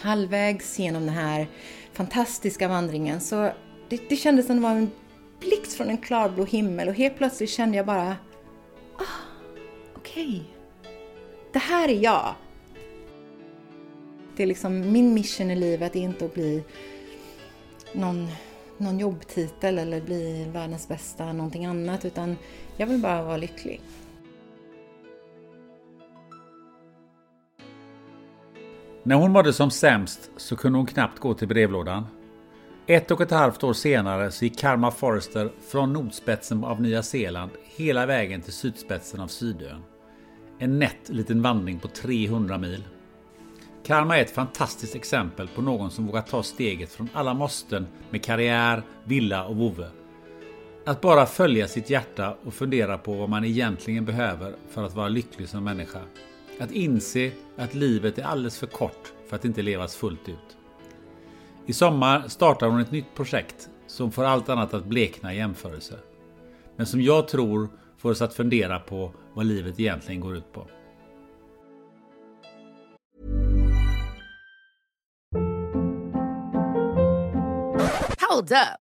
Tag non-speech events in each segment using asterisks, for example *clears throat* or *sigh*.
Halvvägs genom den här fantastiska vandringen så det, det kändes som det var en blixt från en klarblå himmel och helt plötsligt kände jag bara ah, okej. Okay. Det här är jag. Det är liksom min mission i livet är inte att bli någon, någon jobbtitel eller bli världens bästa någonting annat utan jag vill bara vara lycklig. När hon mådde som sämst så kunde hon knappt gå till brevlådan. Ett och ett halvt år senare så gick Karma Forrester från nordspetsen av Nya Zeeland hela vägen till sydspetsen av Sydön. En nätt liten vandring på 300 mil. Karma är ett fantastiskt exempel på någon som vågar ta steget från alla måsten med karriär, villa och vovve. Att bara följa sitt hjärta och fundera på vad man egentligen behöver för att vara lycklig som människa. Att inse att livet är alldeles för kort för att inte levas fullt ut. I sommar startar hon ett nytt projekt som får allt annat att blekna i jämförelse. Men som jag tror får oss att fundera på vad livet egentligen går ut på. Hold up.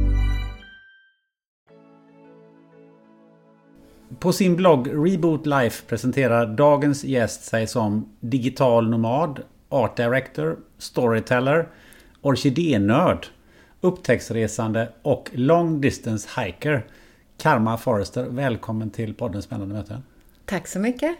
På sin blogg Reboot Life presenterar dagens gäst sig som digital nomad, art director, storyteller, orkidénörd, upptäcktsresande och long distance hiker. Karma Forrester, välkommen till podden Spännande möten. Tack så mycket.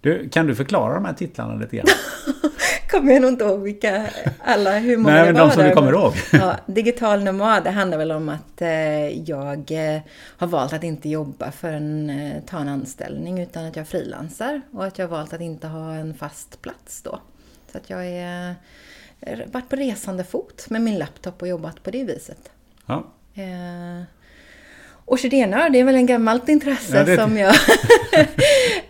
Du, kan du förklara de här titlarna lite grann? *laughs* kommer jag nog inte ihåg vilka alla, hur många Nej, det men var de som där. du kommer ihåg. ja, digital nomad, det handlar väl om att eh, jag eh, har valt att inte jobba för en, eh, ta en anställning utan att jag frilansar och att jag har valt att inte ha en fast plats då. Så att jag är varit på resande fot med min laptop och jobbat på det viset. Ja. Orkidénörd, det är väl en gammalt intresse Ja, det- som jag... *laughs* *laughs*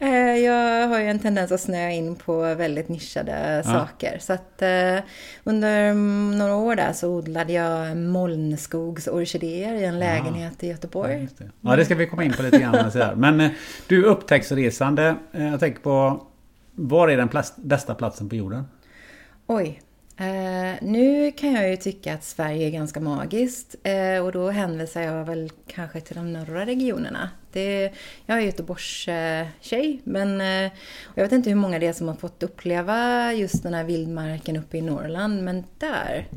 Eh, jag har ju en tendens att snöa in på väldigt nischade saker. Så att eh, under några år där så odlade jag molnskogsorkidéer i en lägenhet i Göteborg. Det. Ja, det ska vi komma in på lite grann. Men eh, du upptäcktsresande. Jag tänker på... Var är den plats, bästa platsen på jorden? Oj. Eh, nu kan jag ju tycka att Sverige är ganska magiskt eh, och då hänvisar jag väl kanske till de norra regionerna. Det, jag är Göteborgs eh, men jag vet inte hur många det är som har fått uppleva just den här vildmarken uppe i Norrland men där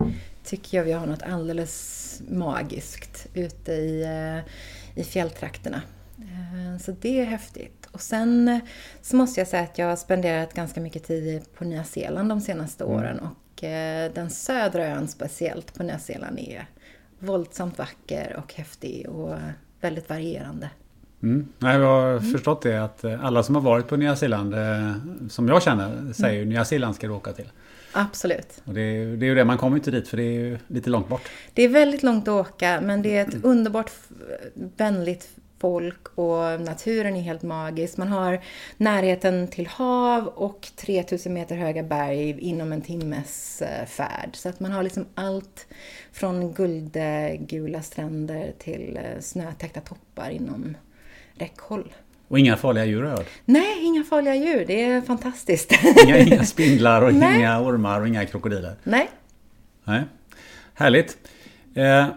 tycker jag vi har något alldeles magiskt ute i, eh, i fjälltrakterna. Eh, Så det är häftigt. Och sen så måste jag säga att jag har spenderat ganska mycket tid på Nya Zeeland de senaste åren och den södra ön speciellt på Nya Zeeland är våldsamt vacker och häftig och väldigt varierande. Mm. Jag har förstått det att eh, alla som har varit på Nya Zeeland, eh, som jag känner, säger ju Nya Zeeland ska du åka till. Absolut. Och det är, det är ju det, man kommer inte dit för det är ju lite långt bort. Det är väldigt långt att åka men det är ett underbart f- vänligt folk och naturen är helt magisk. Man har närheten till hav och 3000 meter höga berg inom en timmes eh, färd. Så att man har liksom allt från guldgula stränder till eh, snötäckta toppar inom räckhåll. Och inga farliga djur har jag. Nej, inga farliga djur. Det är fantastiskt. *laughs* Inga, inga *laughs* spindlar och Nej. inga ormar och inga krokodiler. Nej. Nej. Härligt. Eh,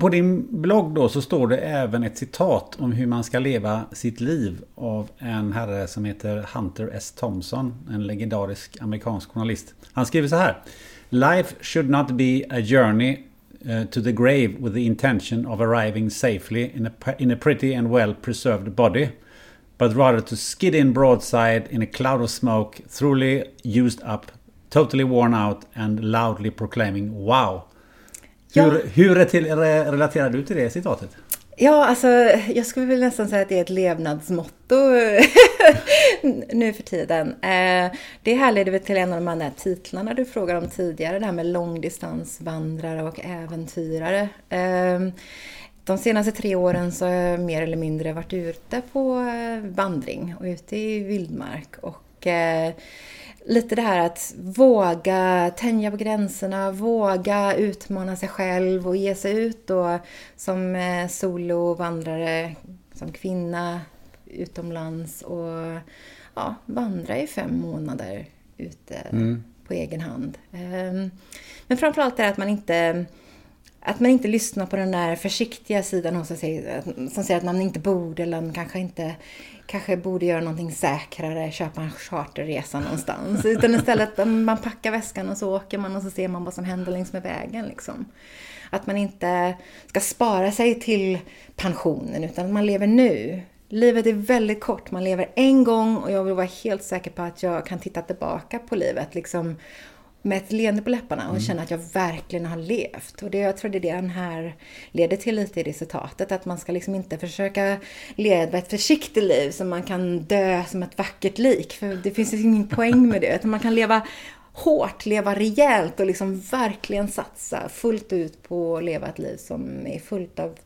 på din blogg då så står det även ett citat om hur man ska leva sitt liv av en herre som heter Hunter S. Thompson, en legendarisk amerikansk journalist. Han skriver så här. Life should not be a journey eh, to the grave with the intention of arriving safely in a, in a pretty and well preserved body. But rather to skid in broadside in a cloud of smoke, thoroughly used up, totally worn out and loudly proclaiming wow. Ja. Hur, hur retil- re- relaterar du till det citatet? Ja, alltså jag skulle väl nästan säga att det är ett levnadsmotto *laughs* nu för tiden. Eh, Det härleder väl till en av de här titlarna du frågade om tidigare, det här med långdistansvandrare och äventyrare. Eh, De senaste tre åren så har jag mer eller mindre varit ute på eh, vandring och ute i vildmark. Och eh, lite det här att våga tänja på gränserna, våga utmana sig själv och ge sig ut då som eh, solovandrare, som kvinna utomlands och ja, vandra i fem månader ute på egen hand. Ehm, Men framförallt är det att man inte att man inte lyssnar på den där försiktiga sidan hos sig som säger att man inte borde eller man kanske inte kanske borde göra någonting säkrare, köpa en charterresa någonstans. Utan istället att man packar väskan och så åker man och så ser man vad som händer längs med vägen. Liksom. Att man inte ska spara sig till pensionen utan att man lever nu. Livet är väldigt kort, man lever en gång och jag vill vara helt säker på att jag kan titta tillbaka på livet liksom, med ett leende på läpparna och känna att jag verkligen har levt. Och det, jag tror det är det den här leder till lite i det citatet, att man ska liksom inte försöka leva ett försiktigt liv så man kan dö som ett vackert lik. För det finns liksom ingen poäng med det, utan man kan leva hårt, leva rejält och liksom verkligen satsa fullt ut på att leva ett liv som är fullt av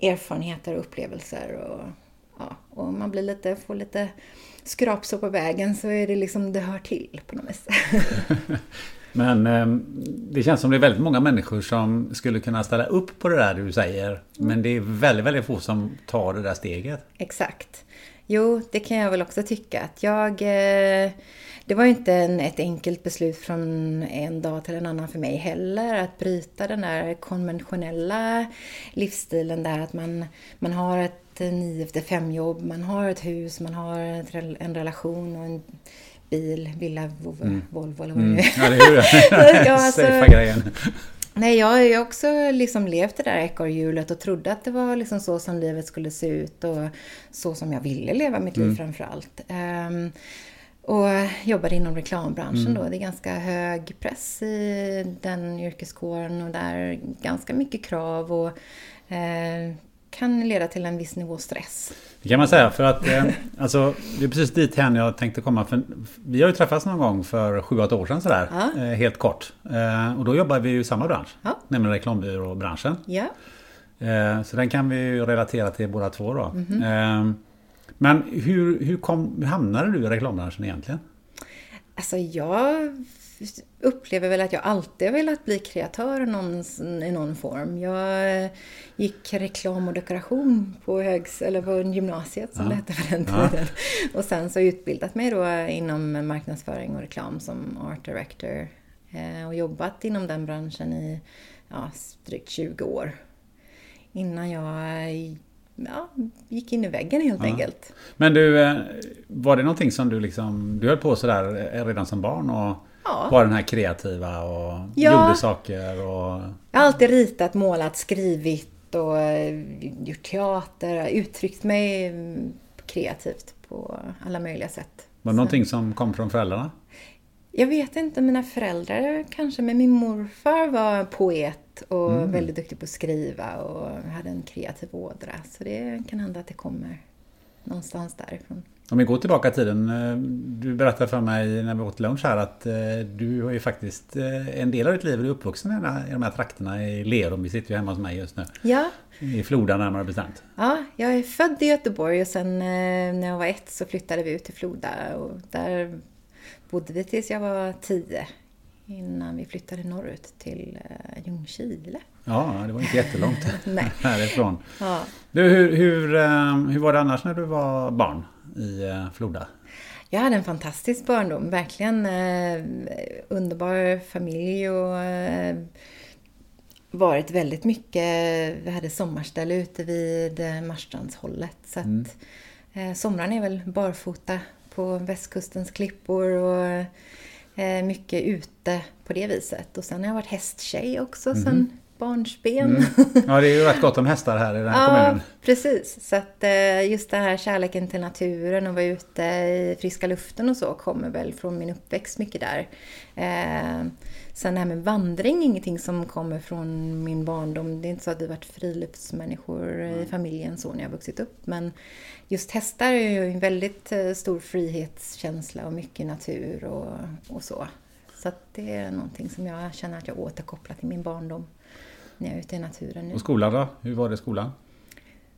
erfarenheter och upplevelser. Och, ja, och man blir lite, får lite skrapsår på vägen så är det liksom, det hör till på något vis. *laughs* Men eh, det känns som det är väldigt många människor som skulle kunna ställa upp på det där du säger. Men det är väldigt, väldigt få som tar det där steget. Exakt. Jo, det kan jag väl också tycka. Att jag, eh, det var ju inte en, ett enkelt beslut från en dag till en annan för mig heller. Att bryta den där konventionella livsstilen där att man, man har ett 9 efter 5 jobb, man har ett hus, man har en relation och en bil, villa, vo- Volvo eller vad det nu är. Ja, det är ju Ja, alltså- *laughs* Safea grejen. Nej, jag har ju också liksom levt det där ekorrhjulet och trodde att det var liksom så som livet skulle se ut och så som jag ville leva mitt liv framför allt. Ehm, och jobbade inom reklambranschen då. Det är ganska hög press i den yrkeskåren och där ganska mycket krav och eh, kan leda till en viss nivå stress. Det kan man säga för att eh, alltså, det är precis dit hen jag tänkte komma. För vi har ju träffats någon gång för 7-8 år sedan sådär. Ja. Eh, helt kort. Eh, och då jobbar vi ju i samma bransch. Ja. Nämligen reklambyråbranschen. Ja. Eh, så den kan vi ju relatera till båda två då. Mhm. Eh, men hur, hur, kom, hur hamnade du i reklambranschen egentligen? Alltså jag upplever väl att jag alltid har velat bli kreatör i någon, i någon form. Jag gick reklam och dekoration på, högs, eller på gymnasiet som Ja. det hette på den Ja. tiden. Och sen så utbildat mig då inom marknadsföring och reklam som art director. Eh, Och jobbat inom den branschen i ja, drygt 20 år. Innan jag ja, gick in i väggen helt enkelt. Men du, eh, var det någonting som du liksom... Du höll på sådär eh, redan som barn och Ja. var den här kreativa och Ja. gjorde saker och... Jag har alltid ritat, målat, skrivit och eh, gjort teater, uttryckt mig mm, kreativt på alla möjliga sätt. Var det någonting som kom från föräldrarna? Jag vet inte, mina föräldrar kanske, men min morfar var poet och Mm. väldigt duktig på att skriva och hade en kreativ ådra. Så det kan hända att det kommer någonstans därifrån. Om vi går tillbaka i tiden. eh, Du berättade för mig när vi åt lunch här att eh, du har ju faktiskt eh, en del av ditt liv är uppvuxen i de här- trakterna i Lerum. Vi sitter ju hemma hos mig just nu. Ja, I Floda närmare bestämt. Ja, jag är född i Göteborg och sen när jag var ett så flyttade vi ut till Floda och där bodde vi tills jag var tio. Innan vi flyttade norrut till Ljungskile. Ja, det var inte jättelångt *laughs* härifrån. Ja. Du, hur, hur, hur var det annars när du var barn i eh, Floda? Jag hade en fantastisk barndom, verkligen eh, underbar familj och eh, varit väldigt mycket, vi hade sommarställe ute vid eh, Marstrandshållet. Så att eh, somrarna är väl barfota på västkustens klippor och eh, mycket ute på det viset. Och sen har jag varit hästtjej också sen barnsben. Ja, det är ju rätt gott om hästar här i den här Ja, kommunen. precis. Så att eh, just den här kärleken till naturen och vara ute i friska luften och så kommer väl från min uppväxt mycket där. Eh, Sen det här med vandring är ingenting som kommer från min barndom. Det är inte så att vi varit friluftsmänniskor i familjen så när jag vuxit upp. Men just hästar är ju en väldigt eh, stor frihetskänsla och mycket natur och, och så. Så det är någonting som jag känner att jag återkopplar till min barndom när jag är ute i naturen nu. Och skolan då? Hur var det i skolan?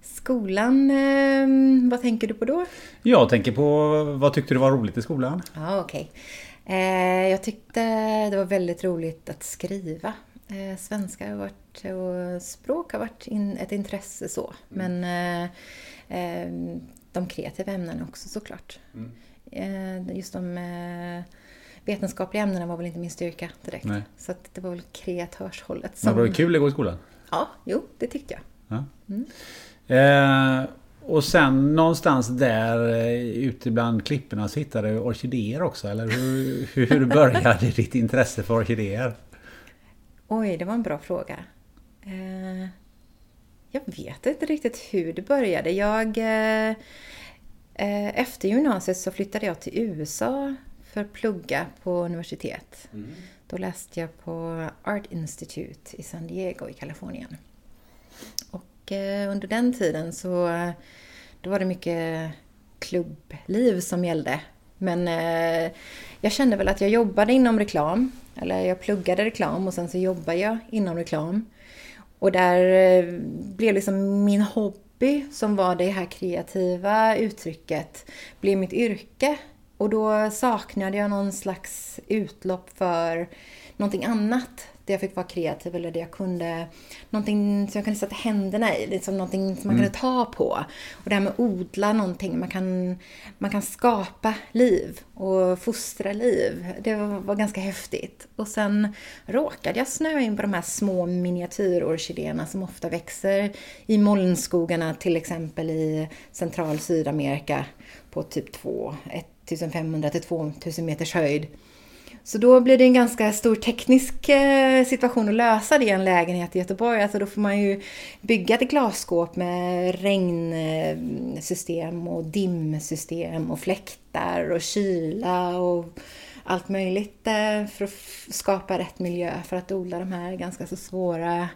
Skolan, eh, vad tänker du på då? Jag tänker på, vad tyckte du var roligt i skolan? Ja, okej. Eh, jag tyckte det var väldigt roligt att skriva. Eh, svenska har varit, och språk har varit in, ett intresse så. Men eh, eh, de kreativa ämnena också såklart. Eh, just de eh, vetenskapliga ämnena var väl inte min styrka direkt. Nej. Så det var väl kreatörshållet Men var det kul att gå i skolan? Ja, jo, det tyckte jag. Ja. Eh, och sen någonstans där eh, ute bland klipporna så hittade du orkidéer också, eller hur, hur började *laughs* ditt intresse för orkidéer? Oj, det var en bra fråga. Eh, jag vet inte riktigt hur det började. Jag, eh, eh, efter gymnasiet så flyttade jag till USA för att plugga på universitet. Då läste jag på Art Institute i San Diego i Kalifornien. Och eh, under den tiden så då var det mycket klubbliv som gällde. Men eh, jag kände väl att jag jobbade inom reklam. Eller jag pluggade reklam och sen så jobbade jag inom reklam. Och där eh, blev liksom min hobby, som var det här kreativa uttrycket, blev mitt yrke. Och då saknade jag någon slags utlopp för någonting annat. Där jag fick vara kreativ eller där jag kunde, någonting som jag kunde sätta händerna i, liksom någonting som man kunde ta på. Och det här med att odla någonting, man kan, man kan skapa liv och fostra liv. Det var, var ganska häftigt. Och sen råkade jag snöa in på de här små miniatyrorkidéerna som ofta växer i molnskogarna, till exempel i central Sydamerika på typ 2, 1500 till 2000 meters höjd. Så då blir det en ganska stor teknisk eh, situation att lösa det i en lägenhet i Göteborg. Alltså då får man ju bygga ett glasskåp med regnsystem och dimsystem och fläktar och kyla och allt möjligt eh, för att skapa rätt miljö för att odla de här ganska så svåra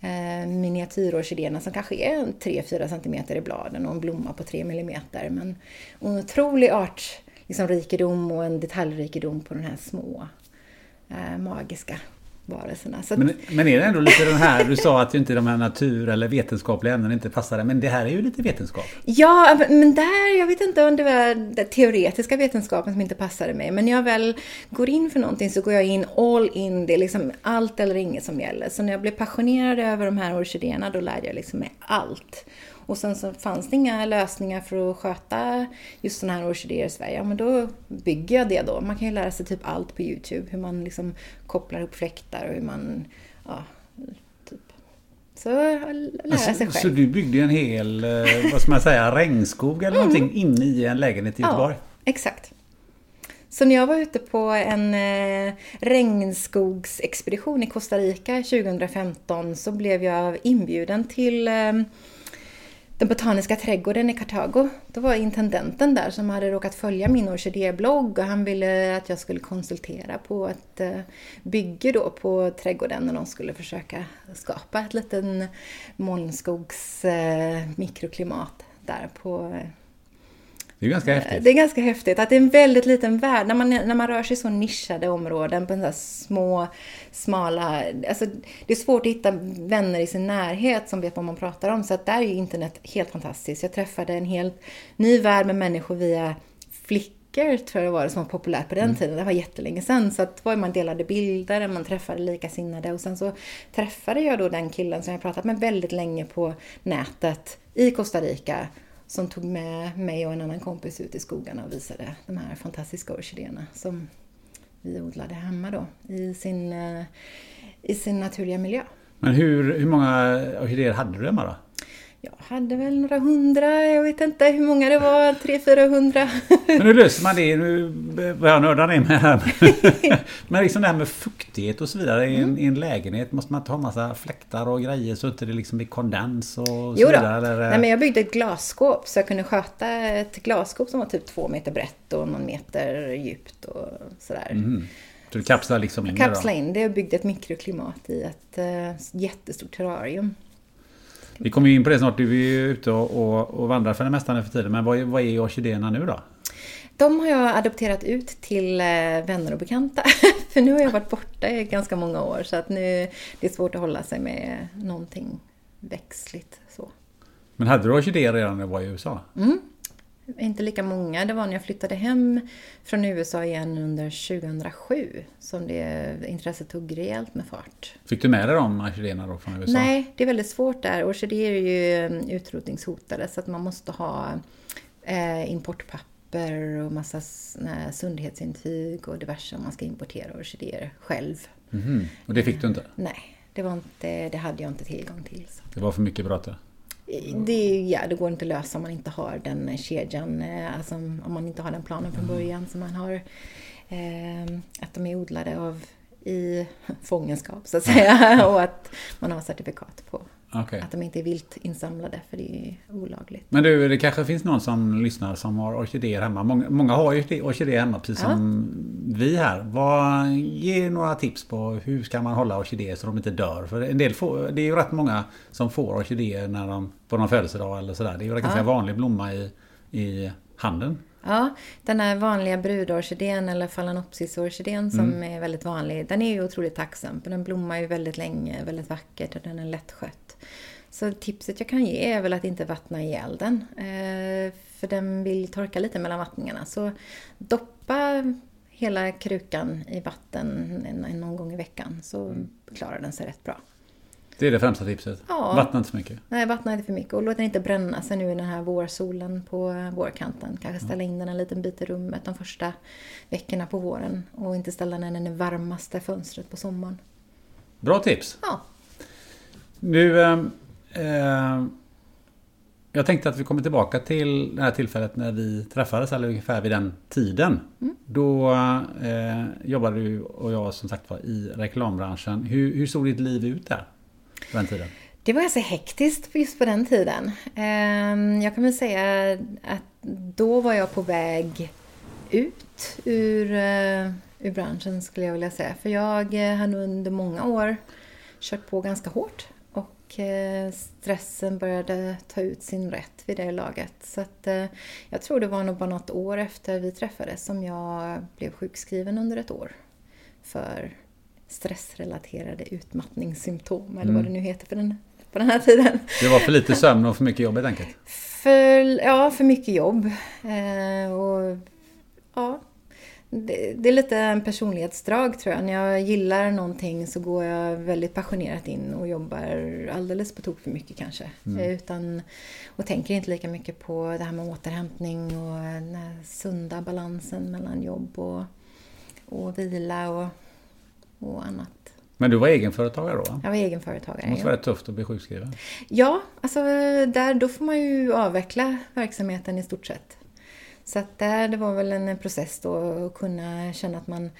eh, miniatyrorkidéerna som kanske är 3-4 cm i bladen och en blomma på 3 mm. Men en otrolig art, liksom rikedom och en detaljrikedom på de här små eh, magiska varelserna. Så men, men är det ändå lite den här, du sa att inte de här natur eller vetenskapliga ämnen inte passade, men det här är ju lite vetenskap. Ja, men där, jag vet inte om det var den teoretiska vetenskapen som inte passade mig, men när jag väl går in för någonting så går jag in all in, det är liksom allt eller inget som gäller. Så när jag blev passionerad över de här orkidéerna, då lärde jag liksom mig allt. Och sen så fanns det inga lösningar för att sköta just sådana här orkidéer i Sverige. Ja, men då bygger jag det då. Man kan ju lära sig typ allt på Youtube. Hur man liksom kopplar ihop fläktar och hur man... Ja, typ. Så lära sig själv. Så du byggde en hel, eh, vad ska man säga, regnskog eller någonting mm. inne i en lägenhet i Göteborg? Ja, exakt. Så när jag var ute på en eh, regnskogsexpedition i Costa Rica 2015 så blev jag inbjuden till eh, den botaniska trädgården i Kartago. Då var intendenten där som hade råkat följa min orkidéblogg och han ville att jag skulle konsultera på ett eh, bygge då på trädgården när de skulle försöka skapa ett litet molnskogs eh, mikroklimat där på eh, det är ganska häftigt. Det är ganska häftigt att det är en väldigt liten värld. När man, när man rör sig i så nischade områden på så små, smala... Alltså, det är svårt att hitta vänner i sin närhet som vet vad man pratar om. Så att där är internet helt fantastiskt. Jag träffade en helt ny värld med människor via flickor tror jag det var som var populärt på den mm. tiden. Det var jättelänge sedan. Så att var man delade bilder, man träffade likasinnade och sen så träffade jag då den killen som jag pratat med väldigt länge på nätet i Costa Rica som tog med mig och en annan kompis ut i skogarna och visade de här fantastiska orkidéerna som vi odlade hemma då i sin, eh, i sin naturliga miljö. Men hur, hur många orkidéer hade du hemma då? Jag hade väl några hundra, jag vet inte hur många det var, tre, fyra hundra. Men hur löser man det? Nu börjar jag nörda ner med här. *laughs* Men liksom det här med fuktighet och så vidare i en, mm. i en lägenhet. Måste man ta massa fläktar och grejer så att det liksom blir kondens och så jo då. vidare? Eller? Nej men jag byggde ett glasskåp så jag kunde sköta ett glasskåp som var typ två meter brett och någon meter djupt och sådär. Mm. Så du kapslar liksom in det Kapsla in det och byggde ett mikroklimat i ett uh, jättestort terrarium. Vi kommer in på det snart. Du är ju ute och, och, och vandrar för det mesta nu för tiden. Men vad, vad är orkidéerna nu då? De har jag adopterat ut till eh, vänner och bekanta. *laughs* för nu har jag varit borta i ganska många år så att nu det är svårt att hålla sig med någonting växtligt. Så. Men hade du orkidéer redan när du var i USA? Mm, inte lika många. Det var när jag flyttade hem från USA igen under 2007 som det intresset tog rejält med fart. Fick du med dig de orkidéerna då från USA? Nej, det är väldigt svårt där. Orkidéer är ju mm, utrotningshotade så att man måste ha eh, importpapper och massa sundhetsintyg och diverse om man ska importera orkidéer själv. Mm -hmm. Och det fick du inte? Nej, det, var inte, det hade jag inte tillgång till. Så. Det var för mycket bråte? Det, ja, det går inte att lösa om man inte har den kedjan, eh, alltså om man inte har den planen från mm. början. Så man har eh, att de är odlade av i fångenskap så att säga *laughs* och att man har certifikat på okay. att de inte är vilt insamlade för det är olagligt. Men du, det kanske finns någon som lyssnar som har orkidéer hemma. Många, många har ju orkidéer hemma precis ja. som vi här. Vad, ge några tips på hur ska man hålla orkidéer så de inte dör? För en del får, det är ju rätt många som får orkidéer när de, på någon födelsedag eller sådär. Det är ju en ganska ja. vanlig blomma i, i handeln. Ja, den här vanliga brudorkidén eller phalaenopsisorkidén som mm. är väldigt vanlig, den är ju otroligt tacksam. För den blommar ju väldigt länge, väldigt vackert och den är lättskött. Så tipset jag kan ge är väl att inte vattna ihjäl den. Eh, för den vill torka lite mellan vattningarna. Så doppa hela krukan i vatten någon gång i veckan så mm. klarar den sig rätt bra. Det är det främsta tipset? Ja. Vattna inte för mycket? Nej, vattna inte för mycket. Och låt den inte bränna sig nu i den här vårsolen på vårkanten. Kanske ställa in den en liten bit i rummet de första veckorna på våren. Och inte ställa den i det varmaste fönstret på sommaren. Bra tips! Ja. Nu... Eh, eh, jag tänkte att vi kommer tillbaka till det här tillfället när vi träffades, eller ungefär vid den tiden. Mm. Då eh, jobbade du och jag som sagt var i reklambranschen. Hur, hur såg ditt liv ut där? på den tiden? Det var ganska hektiskt just på den tiden. Ehm, jag kan väl säga att då var jag på väg ut ur, eh, ur branschen skulle jag vilja säga. För jag hade under många år kört på ganska hårt och eh, stressen började ta ut sin rätt vid det laget. Så att, eh, jag tror det var nog bara något år efter vi träffades som jag blev sjukskriven under ett år för stressrelaterade utmattningssymptom, eller vad det nu heter för den, på den här tiden. Det var för lite sömn och för mycket jobb helt enkelt. För, ja, för mycket jobb. Eh, och ja, det, det, är lite en personlighetsdrag tror jag. När jag gillar någonting så går jag väldigt passionerat in och jobbar alldeles på tok för mycket kanske. Mm. Utan, och tänker inte lika mycket på det här med återhämtning och den sunda balansen mellan jobb och, och vila och, och annat. Men du var egenföretagare då? Jag var egenföretagare. Det måste vara tufft att bli sjukskriven. Ja, alltså där, då får man ju avveckla verksamheten i stort sett. Så att där, det var väl en process då att kunna känna att man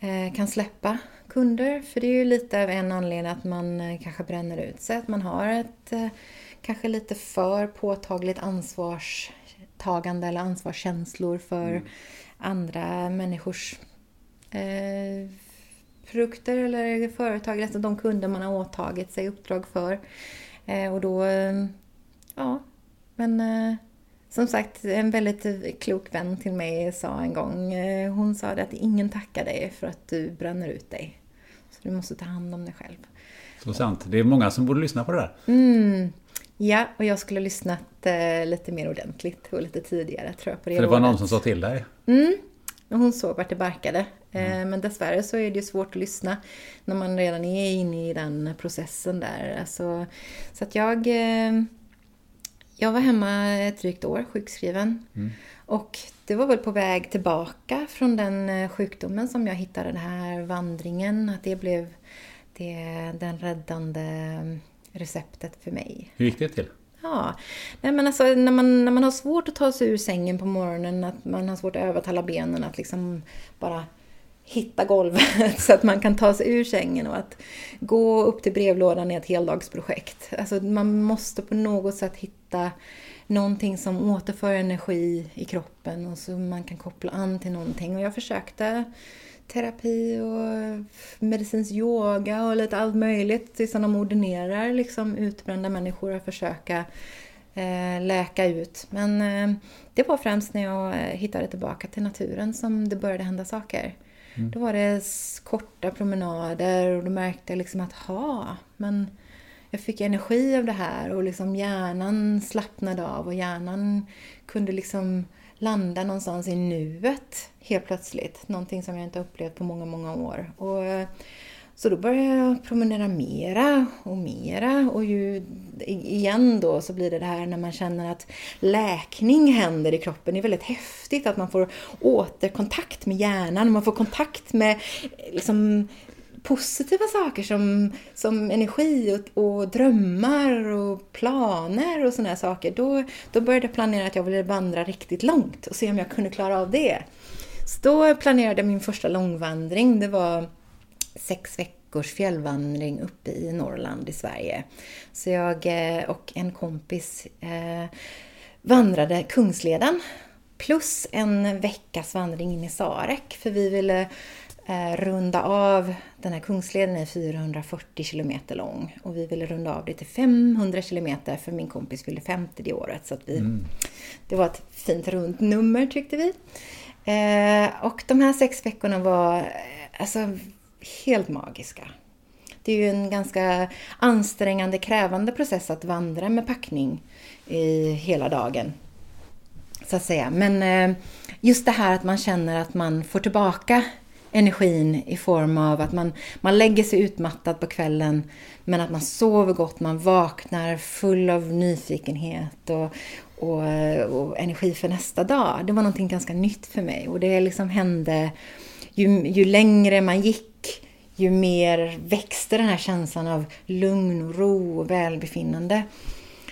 eh, kan släppa kunder. För det är ju lite av en anledning att man eh, kanske bränner ut sig. Att man har ett eh, kanske lite för påtagligt ansvarstagande eller ansvarskänslor för mm. andra människors eh, produkter eller företag, alltså de kunder man har åtagit sig uppdrag för. Eh, och då, eh, ja, men som sagt, en väldigt klok vän till mig sa en gång, eh, hon sa det att ingen tackar dig för att du bränner ut dig. Så du måste ta hand om dig själv. Så sant. Det är många som borde lyssna på det där. Mm. Ja, och jag skulle ha lyssnat eh, lite mer ordentligt och lite tidigare tror jag. På det för det var någon som sa till dig? Mm. Hon såg vart det barkade. Eh, mm. Men dessvärre så är det ju svårt att lyssna när man redan är inne i den processen där. Alltså, så att jag jag var hemma ett drygt år, sjukskriven. Mm. Och det var väl på väg tillbaka från den eh, sjukdomen som jag hittade den här vandringen. Att det blev det, den räddande receptet för mig. Hur gick det till? Ja, Nej, men alltså, när, man, när man har svårt att ta sig ur sängen på morgonen, att man har svårt att övertala benen att liksom bara hitta golvet *laughs* så att man kan ta sig ur sängen och att gå upp till brevlådan är ett heldagsprojekt. Alltså man måste på något sätt hitta någonting som återför energi i kroppen och så man kan koppla an till någonting. Och jag försökte terapi och medicinsk yoga och lite allt möjligt tills de ordinerar liksom utbrända människor att försöka eh, läka ut. Men eh, det var främst när jag eh, hittade tillbaka till naturen som det började hända saker. Mm. Då var det korta promenader och då märkte jag liksom att ha, men jag fick energi av det här och liksom hjärnan slappnade av och hjärnan kunde liksom landa någonstans i nuet helt plötsligt. Någonting som jag inte upplevt på många, många år. Och eh, så då började jag promenera mera och mera och ju, igen då så blir det det här när man känner att läkning händer i kroppen. Det är väldigt häftigt att man får återkontakt med hjärnan, man får kontakt med eh, liksom, positiva saker som, som energi och, och drömmar och planer och sådana saker. Då, då började jag planera att jag ville vandra riktigt långt och se om jag kunde klara av det. Så då planerade jag min första långvandring. Det var sex veckors fjällvandring uppe i Norrland i Sverige. Så jag eh, och en kompis eh, vandrade Kungsleden plus en veckas vandring in i Sarek för vi ville eh, runda av den här Kungsleden är 440 kilometer lång och vi ville runda av det till 500 kilometer för min kompis fyllde 50 det året. Så vi, mm. Det var ett fint runt nummer tyckte vi. Eh, och de här sex veckorna var alltså helt magiska. Det är ju en ganska ansträngande, krävande process att vandra med packning i hela dagen. Så att säga. Men eh, just det här att man känner att man får tillbaka energin i form av att man, man lägger sig utmattad på kvällen men att man sover gott, man vaknar full av nyfikenhet och, och, eh, och energi för nästa dag. Det var någonting ganska nytt för mig och det liksom hände ju, ju längre man gick, ju mer växte den här känslan av lugn och ro och välbefinnande.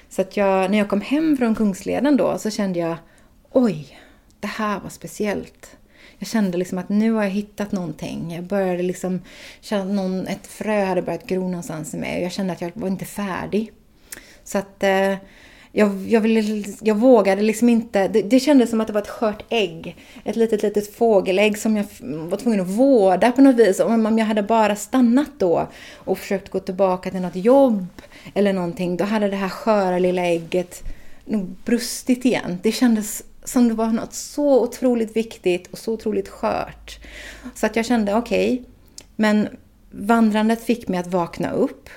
Så att jag, när jag kom hem från Kungsleden då så kände jag, oj, det här var speciellt. Jag kände liksom att nu har jag hittat någonting. Jag började liksom känna att någon, ett frö hade börjat gro någonstans i mig och jag kände att jag var inte färdig. Så att eh, jag, jag, ville, jag vågade liksom inte. Det, det kändes som att det var ett skört ägg. Ett litet, litet fågelägg som jag var tvungen att vårda på något vis. Om jag hade bara stannat då och försökt gå tillbaka till något jobb eller någonting, då hade det här sköra lilla ägget nog brustit igen. Det kändes som det var något så otroligt viktigt och så otroligt skört. Så att jag kände, okej, okay, men vandrandet fick mig att vakna upp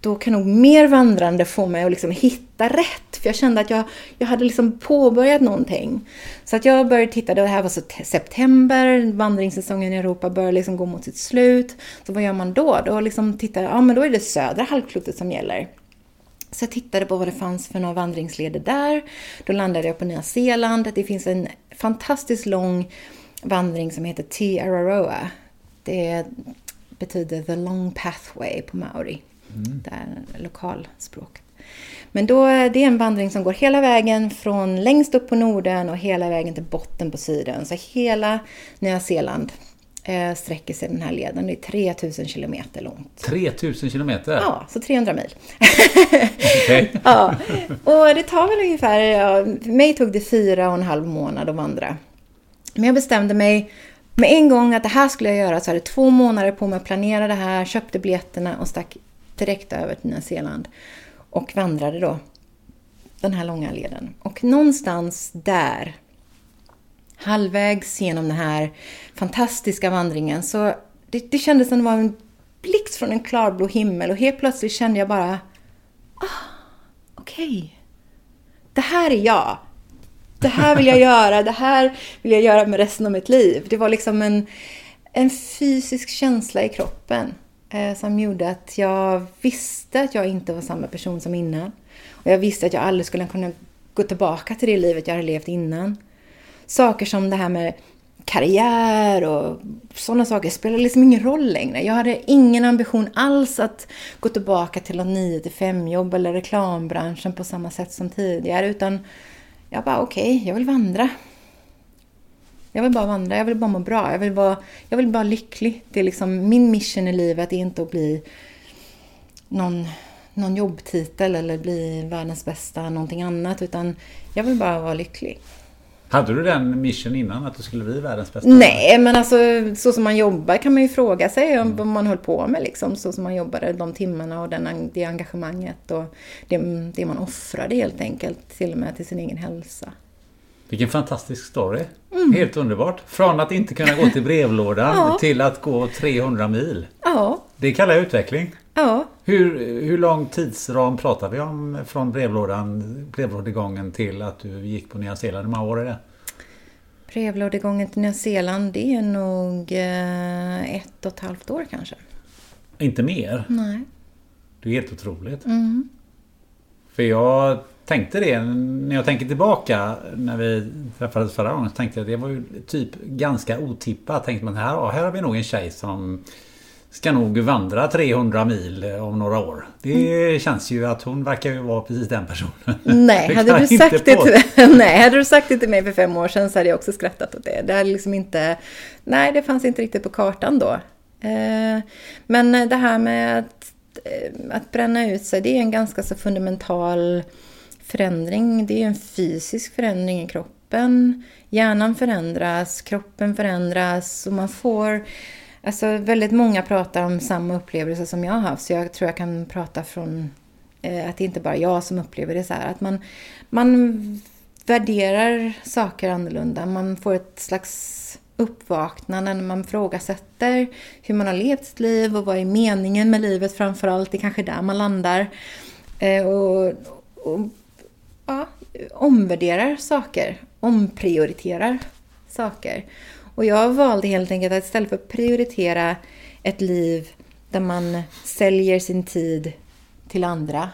då kan nog mer vandrande få mig att liksom hitta rätt. För jag kände att jag, jag hade liksom påbörjat någonting. Så att jag började titta, det här var så september, vandringssäsongen i Europa börjar liksom gå mot sitt slut. Så vad gör man då? Då liksom tittar ja men då är det södra halvklotet som gäller. Så jag tittade på vad det fanns för några vandringsleder där. Då landade jag på Nya Zeeland. Det finns en fantastiskt lång vandring som heter Te Araroa. Det betyder the long pathway på maori. Mm. Det är lokalspråk. Men då, det är en vandring som går hela vägen från längst upp på Norden och hela vägen till botten på Syden. Så hela Nya Zeeland eh, sträcker sig den här leden. Det är 3000 kilometer långt. 3000 kilometer? Ja, så 300 mil. okay. *laughs* ja, och det tar väl ungefär, ja, för mig tog det fyra och en halv månad att vandra. Men jag bestämde mig med en gång att det här skulle jag göra. Så hade två månader på mig att planera det här, köpte biljetterna och stack direkt över till Nya Zeeland och vandrade då den här långa leden. Och någonstans där, halvvägs genom den här fantastiska vandringen, så det, det kändes som det var en blixt från en klarblå himmel och helt plötsligt kände jag bara, ah, okej, okay. det här är jag. Det här vill jag *laughs* göra, det här vill jag göra med resten av mitt liv. Det var liksom en, en fysisk känsla i kroppen Eh, som gjorde att jag visste att jag inte var samma person som innan. Och jag visste att jag aldrig skulle kunna gå tillbaka till det livet jag hade levt innan. Saker som det här med karriär och sådana saker spelar liksom ingen roll längre. Jag hade ingen ambition alls att gå tillbaka till något 9 till 5 jobb eller reklambranschen på samma sätt som tidigare utan jag bara okej, okay, jag vill vandra. Jag vill bara vandra, jag vill bara må bra, jag vill bara, jag vill bara lycklig. Det är liksom, min mission i livet är inte att bli någon, någon jobbtitel eller bli världens bästa någonting annat utan jag vill bara vara lycklig. Hade du den mission innan att du skulle bli världens bästa? Nej, men alltså så som man jobbar kan man ju fråga sig om mm. vad man höll på med liksom. Så som man jobbade de timmarna och den, det engagemanget och det, det man offrade helt enkelt till och med till sin egen hälsa. Vilken fantastisk story. Mm. Helt underbart. Från att inte kunna gå till brevlådan *laughs* ja. till att gå 300 mil. Ja. Det kallar jag utveckling. Ja. Hur, hur lång tidsram pratar vi om från brevlådan, brevlådegången till att du gick på Nya Zeeland? Hur många år är det? Brevlådegången till Nya Zeeland, det är nog eh, ett och ett halvt år kanske. Inte mer? Nej. Det är helt otroligt. Mm. För jag tänkte det när jag tänker tillbaka när vi träffades förra gången. Så tänkte jag att det var ju typ ganska otippat. Tänkte man här, här har vi nog en tjej som ska nog vandra 300 mil om några år. Det mm. känns ju att hon verkar ju vara precis den personen. Nej, *laughs* hade du, sagt det till, *laughs* nej, hade du sagt det till mig för fem år sedan så hade jag också skrattat åt det. Det hade liksom inte... Nej, det fanns inte riktigt på kartan då. Eh, men det här med att, eh, att bränna ut sig, det är en ganska så fundamental förändring, det är ju en fysisk förändring i kroppen. Hjärnan förändras, kroppen förändras och man får... Alltså väldigt många pratar om samma upplevelse som jag har haft så jag tror jag kan prata från eh, att det inte bara är jag som upplever det så här. Att man, man värderar saker annorlunda. Man får ett slags uppvaknande när man frågasätter hur man har levt sitt liv och vad är meningen med livet framförallt. Det är kanske där man landar. Eh, och, och ja, omvärderar saker, omprioriterar saker. Och jag valde helt enkelt att istället för att prioritera ett liv där man säljer sin tid till andra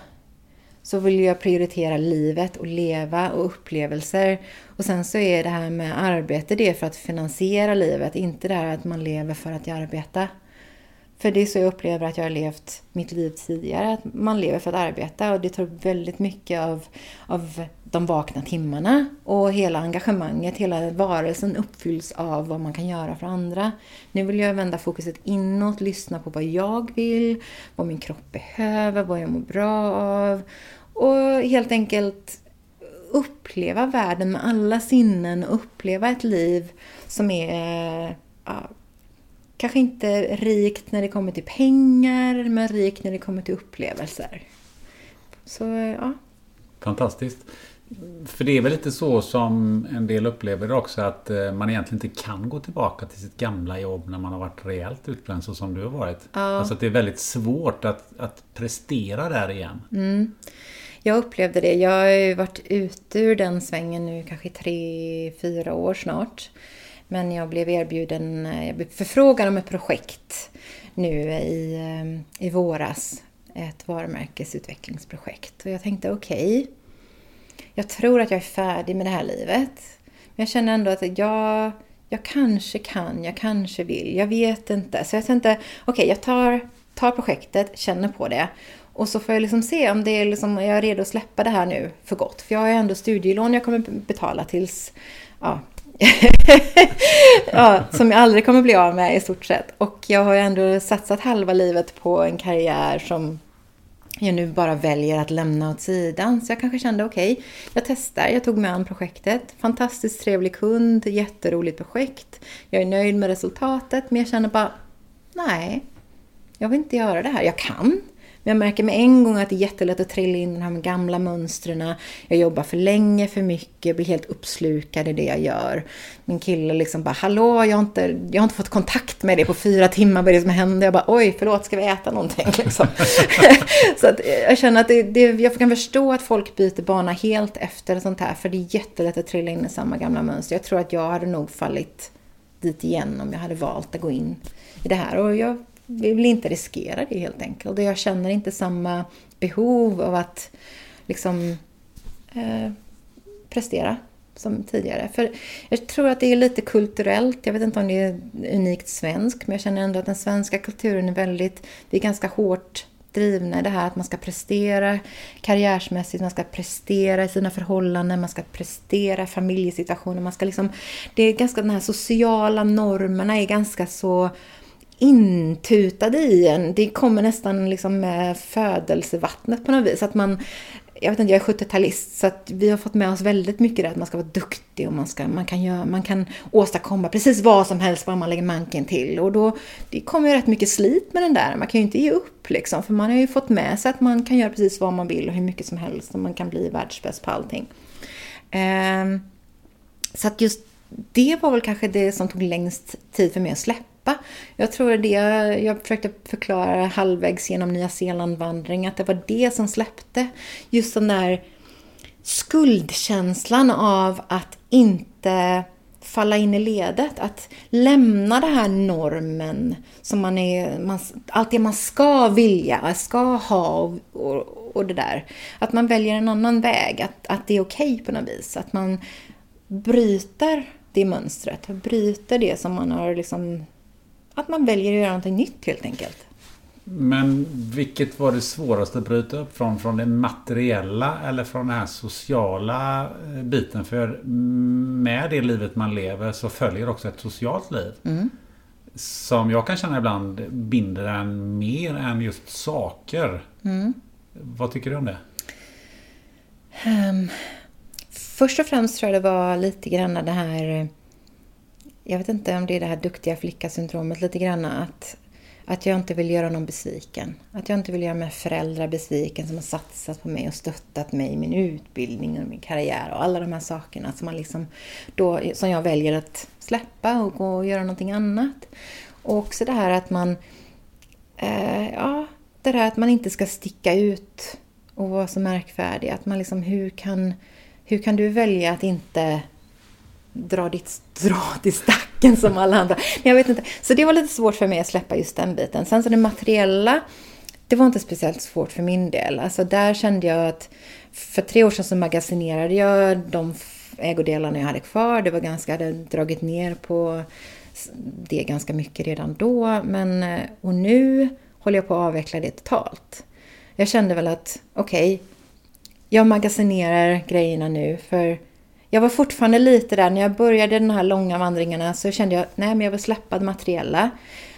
så vill jag prioritera livet och leva och upplevelser. Och sen så är det här med arbete det för att finansiera livet, inte det här att man lever för att arbeta. För det är så jag upplever att jag har levt mitt liv tidigare. Att man lever för att arbeta och det tar väldigt mycket av, av de vakna timmarna. Och hela engagemanget, hela varelsen uppfylls av vad man kan göra för andra. Nu vill jag vända fokuset inåt, lyssna på vad jag vill, vad min kropp behöver, vad jag mår bra av. och helt enkelt uppleva världen med alla sinnen och uppleva ett liv som är ja, kanske inte rikt när det kommer till pengar, men rikt när det kommer till upplevelser. Så ja. Fantastiskt. För det är väl lite så som en del upplever det också att eh, man egentligen inte kan gå tillbaka till sitt gamla jobb när man har varit rejält utbränd så som du har varit. Ja. Alltså att det är väldigt svårt att, att prestera där igen. Mm. Jag upplevde det. Jag har ju varit ute ur den svängen nu kanske tre, fyra år snart. Men jag blev erbjuden, eh, jag blev förfrågad om ett projekt nu eh, i, eh, i våras. Ett varumärkesutvecklingsprojekt. Och jag tänkte okej, okay, jag tror att jag är färdig med det här livet. Men jag känner ändå att jag, jag kanske kan, jag kanske vill, jag vet inte. Så jag tänkte, okej, okay, jag tar, tar projektet, känner på det. Och så får jag liksom se om det är liksom, jag är redo att släppa det här nu för gott. För jag har ju ändå studielån jag kommer betala tills, ja, *laughs* ja, som jag aldrig kommer bli av med i stort sett. Och jag har ju ändå satsat halva livet på en karriär som jag nu bara väljer att lämna åt sidan. Så jag kanske kände okej, okay, jag testar. Jag tog mig an projektet. Fantastiskt trevlig kund, jätteroligt projekt. Jag är nöjd med resultatet, men jag känner bara nej, jag vill inte göra det här. Jag kan, men jag märker med en gång att det är jättelätt att trilla in i de här gamla mönstren. Jag jobbar för länge, för mycket, blir helt uppslukad i det jag gör. Min kille liksom bara, hallå, jag har inte, jag har inte fått kontakt med dig på fyra timmar, vad är det som händer? Jag bara, oj, förlåt, ska vi äta någonting? *laughs* Liksom. *laughs* så att eh, jag känner att det, det, jag kan förstå att folk byter bana helt efter sånt här, för det är jättelätt att trilla in i samma gamla mönster. Jag tror att jag hade nog fallit dit igen om jag hade valt att gå in i det här. Och jag vi vill inte riskera det helt enkelt. Och jag känner inte samma behov av att liksom eh, prestera som tidigare. För jag tror att det är lite kulturellt. Jag vet inte om det är unikt svenskt, men jag känner ändå att den svenska kulturen är väldigt, vi är ganska hårt drivna i det här att man ska prestera karriärsmässigt, man ska prestera i sina förhållanden, man ska prestera i familjesituationer, man ska liksom, det är ganska, de här sociala normerna är ganska så intutade i en. Det kommer nästan liksom med födelsevattnet på något vis. Att man, jag vet inte, jag är 70-talist så att vi har fått med oss väldigt mycket det att man ska vara duktig och man, ska, man, kan, göra, man kan åstadkomma precis vad som helst bara man lägger manken till. Och då det kommer ju rätt mycket slit med den där. Man kan ju inte ge upp liksom för man har ju fått med sig att man kan göra precis vad man vill och hur mycket som helst och man kan bli världsbäst på allting. Eh, så att just det var väl kanske det som tog längst tid för mig att släppa släppa. Jag tror det jag försökte förklara halvvägs genom Nya Zeeland-vandring, att det var det som släppte. Just den där skuldkänslan av att inte falla in i ledet, att lämna den här normen som man är, man, allt det man ska vilja, ska ha och, och, och det där. Att man väljer en annan väg, att, att det är okej okay på något vis. Att man bryter det mönstret, bryter det som man har liksom att man väljer att göra någonting nytt helt enkelt. Men vilket var det svåraste att bryta upp från? Från det materiella eller från den här sociala eh, biten? För med det livet man lever så följer också ett socialt liv. Mm. Som jag kan känna ibland binder en mer än just saker. Mm. Vad tycker du om det? Um, först och främst tror jag det var lite grann det här jag vet inte om det är det här duktiga flicka-syndromet lite grann att, att jag inte vill göra någon besviken. Att jag inte vill göra mina föräldrar besviken som har satsat på mig och stöttat mig i min utbildning och min karriär och alla de här sakerna som, man liksom då, som jag väljer att släppa och gå och göra någonting annat. Och också det här att man, eh, ja, det där att man inte ska sticka ut och vara så märkvärdig. Att man liksom, hur kan, hur kan du välja att inte dra ditt strå till stacken som alla andra. Jag vet inte. Så det var lite svårt för mig att släppa just den biten. Sen så det materiella, det var inte speciellt svårt för min del. Alltså där kände jag att för tre år sedan så magasinerade jag de ägodelarna jag hade kvar. Det var ganska, jag hade dragit ner på det ganska mycket redan då. Men, eh, och nu håller jag på att avveckla det totalt. Jag kände väl att okej, okay, jag magasinerar grejerna nu för jag var fortfarande lite där, när jag började de här långa vandringarna så kände jag, nej men jag vill släppa det materiella.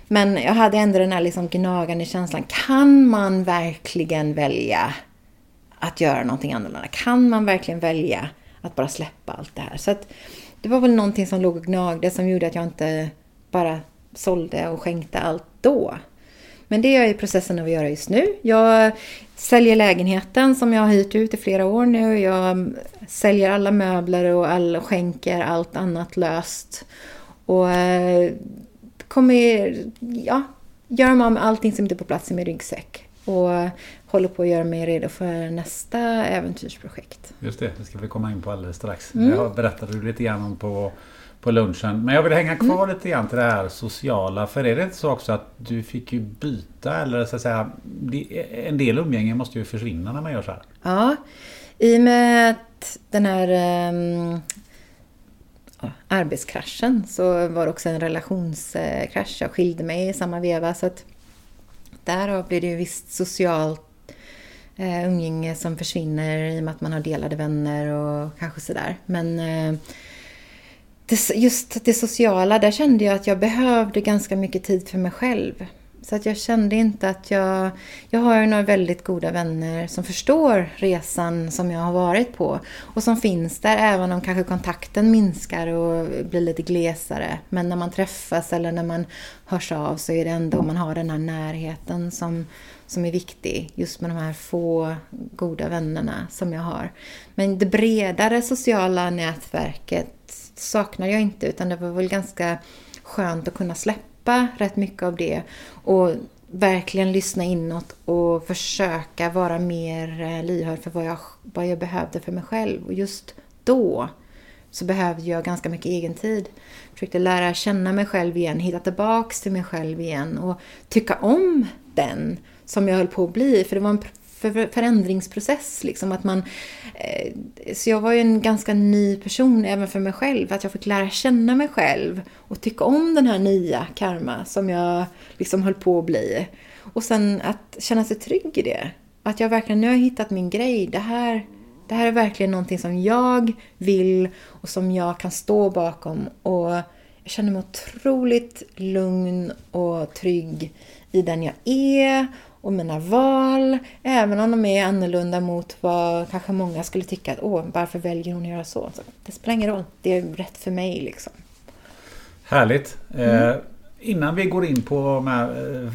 Men jag hade ändå den här liksom gnagande känslan, kan man verkligen välja att göra någonting annorlunda? Kan man verkligen välja att bara släppa allt det här? Så att det var väl någonting som låg och gnagde som gjorde att jag inte bara sålde och skänkte allt då. Men det är jag i processen av att göra just nu. Jag säljer lägenheten som jag har hyrt ut i flera år nu. Jag säljer alla möbler och all, skänker allt annat löst. Och eh, kommer ja, göra mig av med allting som inte är på plats i min ryggsäck. Och håller på att göra mig redo för nästa äventyrsprojekt. Just det, det ska vi komma in på alldeles strax. Mm. Jag berättade lite grann om på på lunchen. Men jag vill hänga kvar mm. lite grann till det här sociala. För är det inte så också att du fick ju byta eller så att säga en del umgänge måste ju försvinna när man gör så här? Ja, i och med att den här um, arbetskraschen så var det också en relationskrasch. Jag skilde mig i samma veva så att därav blir det ju visst socialt uh, umgänge som försvinner i och med att man har delade vänner och kanske sådär. Men uh, det, just det sociala, där kände jag att jag behövde ganska mycket tid för mig själv. Så att jag kände inte att jag... Jag har ju några väldigt goda vänner som förstår resan som jag har varit på. Och som finns där även om kanske kontakten minskar och blir lite glesare. Men när man träffas eller när man hörs av så är det ändå man har den här närheten som, som är viktig. Just med de här få goda vännerna som jag har. Men det bredare sociala nätverket saknar jag inte utan det var väl ganska skönt att kunna släppa rätt mycket av det och verkligen lyssna inåt och försöka vara mer eh, lyhörd för vad jag, vad jag behövde för mig själv. Och just då så behövde jag ganska mycket egen tid. Försökte lära känna mig själv igen, hitta tillbaks till mig själv igen och tycka om den som jag höll på att bli. För det var en för förändringsprocess. Liksom, att man, eh, så jag var ju en ganska ny person även för mig själv. Att jag fick lära känna mig själv och tycka om den här nya karma som jag liksom höll på att bli. Och sen att känna sig trygg i det. Att jag verkligen nu har jag hittat min grej. Det här, det här är verkligen någonting som jag vill och som jag kan stå bakom. Och jag känner mig otroligt lugn och trygg i den jag är och mina val, även om de är annorlunda mot vad kanske många skulle tycka att åh, varför väljer hon att göra så? så det spelar ingen roll, det är rätt för mig liksom. Härligt! Mm. Eh, innan vi går in på de här eh,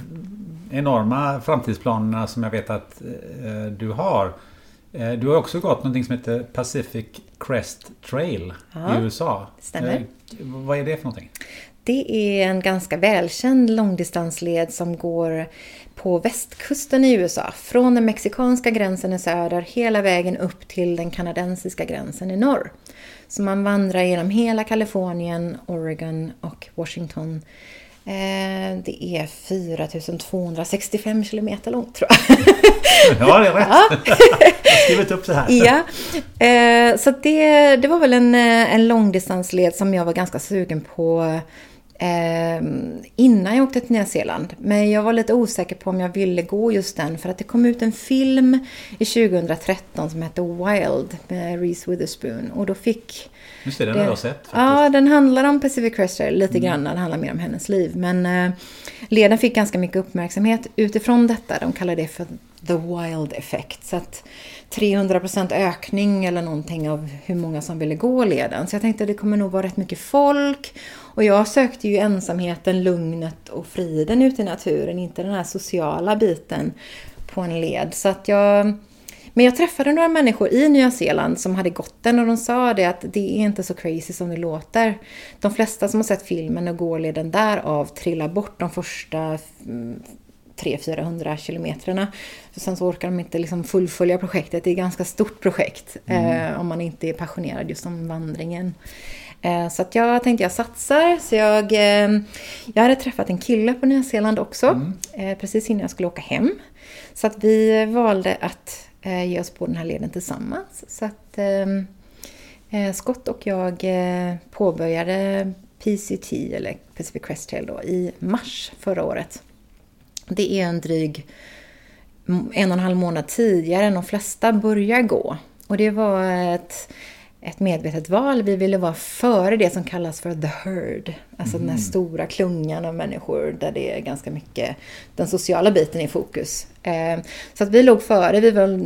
enorma framtidsplanerna som jag vet att eh, du har. Eh, du har också gått någonting som heter Pacific Crest Trail ja, i USA. Stämmer. Eh, vad är det för någonting? Det är en ganska välkänd långdistansled som går på västkusten i USA. Från den mexikanska gränsen i söder hela vägen upp till den kanadensiska gränsen i norr. Så man vandrar genom hela Kalifornien, Oregon och Washington. Eh, det är 4265 kilometer långt tror jag. *laughs* Ja, det är rätt. Ja. Jag har skrivit upp det här. Ja, eh, så det, det var väl en, eh, en långdistansled som jag var ganska sugen på eh, innan jag åkte till Nya Zeeland. Men jag var lite osäker på om jag ville gå just den för att det kom ut en film i 2013 som hette Wild med Reese Witherspoon och då fick Just det, den det, har jag sett. Faktiskt. Ja, den handlar om Pacific Crest lite mm. grann. Den handlar mer om hennes liv. Men eh, leden fick ganska mycket uppmärksamhet utifrån detta. De kallar det för the wild effect. Så att 300% ökning eller någonting av hur många som ville gå leden. Så jag tänkte att det kommer nog vara rätt mycket folk. Och jag sökte ju ensamheten, lugnet och friden ute i naturen. Inte den här sociala biten på en led. Så att jag... Men jag träffade några människor i Nya Zeeland som hade gått den och de sa det att det är inte så crazy som det låter. De flesta som har sett filmen och går leden därav trillar bort de första mm, 300-400 kilometrarna. Sen så orkar de inte liksom fullfölja projektet. Det är ett ganska stort projekt mm. eh, om man inte är passionerad just om vandringen. Eh, så att jag tänkte jag satsar. Så jag, eh, jag hade träffat en kille på Nya Zeeland också. Mm. Eh, precis innan jag skulle åka hem. så att vi valde att eh, ge oss på den här leden tillsammans. Så att eh, Scott och jag påbörjade PCT, eller Pacific Crest Trail då, i mars förra året. Det är en dryg en och en halv månad tidigare än de flesta börjar gå. Och det var ett, ett medvetet val. Vi ville vara före det som kallas för the herd. Alltså mm. den här mm. stora klungan av människor där det är ganska mycket den sociala biten i fokus. Eh, så att vi låg före. Vi var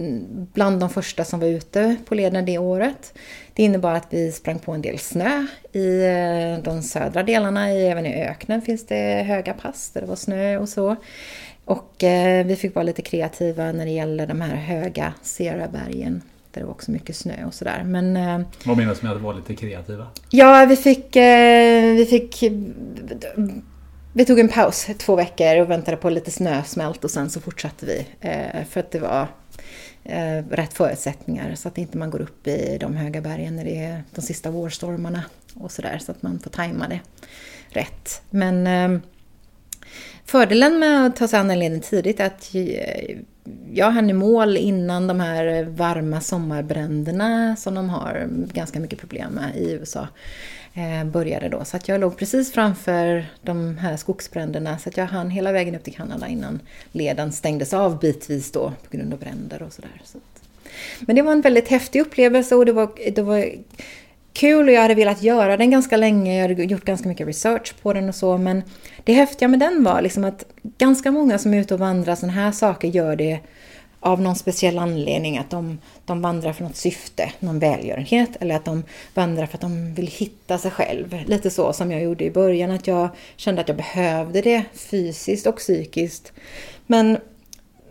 bland de första som var ute på leden det året. Det innebar att vi sprang på en del snö i eh, de södra delarna. Även i öknen finns det höga pass där det var snö och så. Och eh, vi fick vara lite kreativa när det gäller de här höga Sierra-bergen där det var också mycket snö och sådär. Men, eh, Vad menas med att vara lite kreativa? Ja, vi fick, vi fick... Vi tog en paus två veckor och väntade på lite snösmält och sen så fortsatte vi. För att det var Eh, rätt förutsättningar så att inte man går upp i de höga bergen när det är de sista vårstormarna och sådär. Så att man får tajma det rätt. Men eh, fördelen med att ta sig an en leden tidigt är att eh, jag hann i mål innan de här varma sommarbränderna som de har ganska mycket problem med i USA eh, Eh, började då. Så att jag låg precis framför de här skogsbränderna så att jag hann hela vägen upp till Kanada innan leden stängdes av bitvis då på grund av bränder och sådär. Så men det var en väldigt häftig upplevelse och det var, det var kul och jag hade velat göra den ganska länge. Jag hade gjort ganska mycket research på den och så. Men det häftiga med den var liksom att ganska många som är ute och vandrar sådana här saker gör det av någon speciell anledning. Att de, de vandrar för något syfte, någon välgörenhet. Eller att de vandrar för att de vill hitta sig själv. Lite så som jag gjorde i början. Att jag kände att jag behövde det fysiskt och psykiskt. Men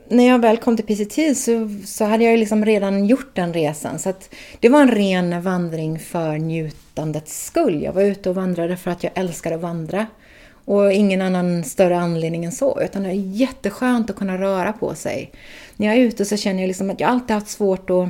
när jag väl kom till PCT så, så hade jag liksom redan gjort den resan. Så att det var en ren vandring för njutandets skull. Jag var ute och vandrade för att jag älskar att vandra. Och ingen annan större anledning än så. Utan det är jätteskönt att kunna röra på sig. När jag är ute så känner jag liksom att jag alltid haft svårt att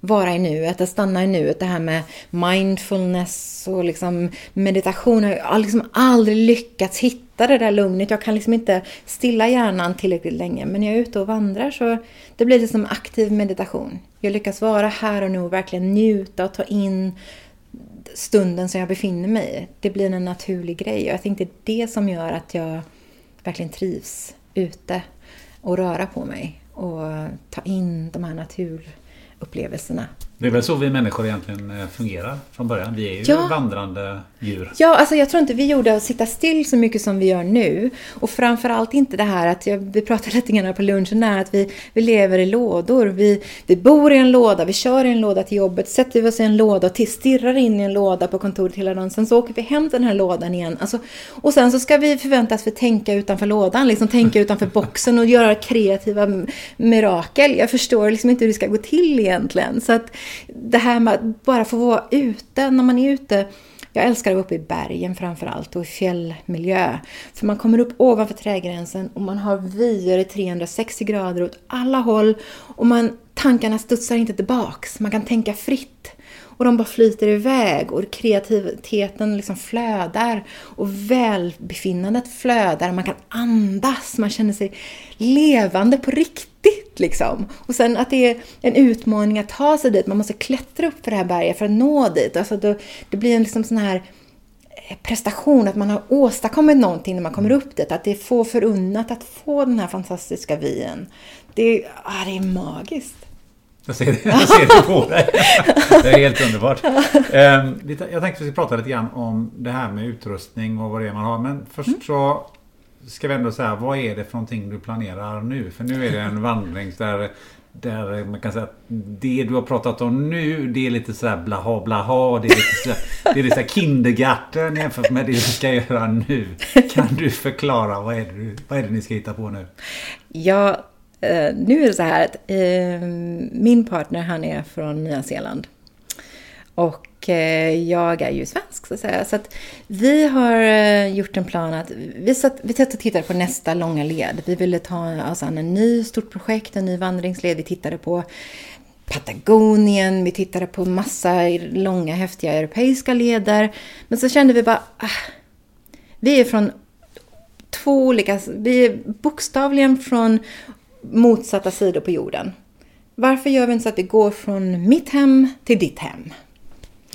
vara i nuet, att stanna i nuet. Det här med mindfulness och liksom meditation. Jag har liksom aldrig lyckats hitta det där lugnet. Jag kan liksom inte stilla hjärnan tillräckligt länge. Men när jag är ute och vandrar så det blir det som aktiv meditation. Jag lyckas vara här och nu och verkligen njuta och ta in stunden som jag befinner mig i. Det blir en naturlig grej. Och jag tänkte det är det som gör att jag verkligen trivs ute och röra på mig och ta in de här naturupplevelserna. Det är väl så vi människor egentligen eh, fungerar från början. Vi är ju ja. vandrande djur. Ja, alltså jag tror inte vi gjorde att sitta still så mycket som vi gör nu. Och framförallt inte det här att, jag, vi pratade lite grann på lunchen där, att vi, vi lever i lådor. Vi, vi bor i en låda, vi kör i en låda till jobbet, sätter vi oss i en låda och stirrar in i en låda på kontoret hela dagen. Sen så åker vi hem till den här lådan igen. Alltså, och sen så ska vi förväntas för tänka utanför lådan, liksom tänka utanför boxen och göra kreativa mirakel. Jag förstår liksom inte hur det ska gå till egentligen. Så att det här med att bara få vara ute, när man är ute jag älskar att vara uppe i bergen framför allt och i fjällmiljö. För man kommer upp ovanför trädgränsen och man har vyer i 360 grader åt alla håll och man, tankarna studsar inte tillbaks. Man kan tänka fritt. Och de bara flyter iväg och kreativiteten liksom flödar och välbefinnandet flödar. Man kan andas, man känner sig levande på riktigt liksom. Och sen att det är en utmaning att ta sig dit. Man måste klättra upp för det här berget för att nå dit. Alltså då, det blir en liksom sån här prestation, att man har åstadkommit någonting när man kommer upp dit. Att det är få förunnat att få den här fantastiska vyn. Det, ah, det är magiskt. Jag ser, det, *laughs* jag ser det på dig. Det är helt underbart. Ehm, jag tänkte att vi ska prata lite grann om det här med utrustning och vad det är man har. Men först mm. så ska vi ändå säga, vad är det för någonting du planerar nu? För nu är det en vandring där, där man kan säga att det du har pratat om nu, det är lite så här blaha blaha. Det är lite så, det är lite så kindergarten jämfört med det du ska göra nu. Kan du förklara, vad är det, vad är det ni ska hitta på nu? Ja, eh, nu är det så här att eh, min partner han är från Nya Zeeland. Och Eh, jag är ju svensk så att säga. Så att vi har eh, gjort en plan att vi satt, vi satt och tittade på nästa långa led. Vi ville ta oss an en ny stort projekt, en ny vandringsled. Vi tittade på Patagonien, vi tittade på massa långa häftiga europeiska leder. Men så kände vi bara, ah, vi är från två olika, vi är bokstavligen från motsatta sidor på jorden. Varför gör vi inte så att vi går från mitt hem till ditt hem?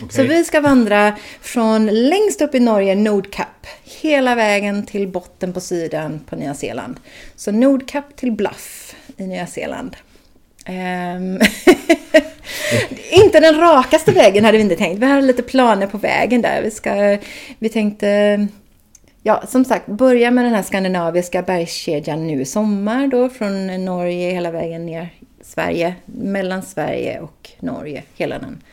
Okay. Så vi ska vandra från längst upp i Norge, Nordkap, hela vägen till botten på syden på Nya Zeeland. Så Nordkap till Bluff i Nya Zeeland. Ehm, *laughs* inte den rakaste vägen hade vi inte tänkt. Vi hade lite planer på vägen där. Vi, ska, vi tänkte, ja som sagt, börja med den här skandinaviska bergskedjan nu i sommar då från Norge hela vägen ner Sverige, mellan Sverige och Norge, hela den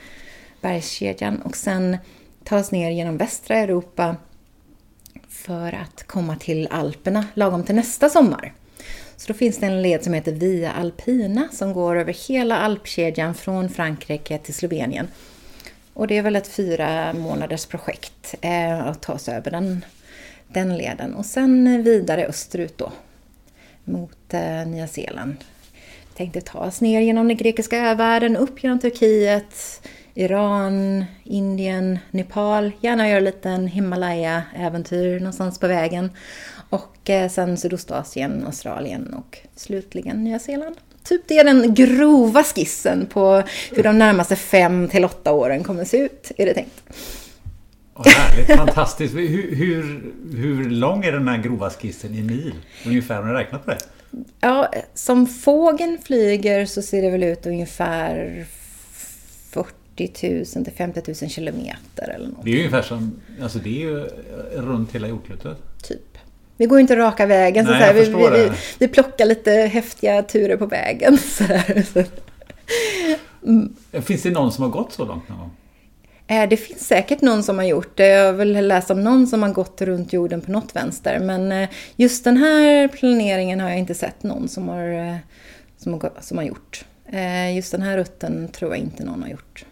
bergskedjan. Och sen ta oss ner genom västra Europa för att komma till Alperna lagom till nästa sommar. Så då finns det en led som heter Via Alpina som går över hela alpkedjan från Frankrike till Slovenien. Och det är väl ett fyra månaders projekt eh, att ta sig över den, den leden. Och sen vidare österut då mot eh, Nya Zeeland. Tänkte ta oss ner genom den grekiska övärlden, upp genom Turkiet, Iran, Indien, Nepal. Gärna göra en Himalaya-äventyr någonstans på vägen. Och eh, sen Sydostasien, Australien och slutligen Nya Zeeland. Typ det är den grova skissen på hur de närmaste fem till åtta åren kommer se ut, är det tänkt. Oh, härligt, fantastiskt. Hur, hur, hur lång är den här grova skissen i mil? Ungefär, har ni räknat på det? Ja, som fågeln flyger så ser det väl ut ungefär 40 000 till 50 000 kilometer eller något. Det är ju ungefär som, alltså det är ju runt hela jordklotet. Typ. Vi går inte raka vägen. Nej, så så här, vi, vi, vi, vi, plockar lite häftiga turer på vägen. *laughs* Så mm. Finns det någon som har gått så långt någon gång? Eh, det finns säkert någon som har gjort det. Jag har väl läst om någon som har gått runt jorden på något vänster. Men eh, just den här planeringen har jag inte sett någon som har, eh, som har, som har gjort. Just den här rutten tror jag inte någon har gjort.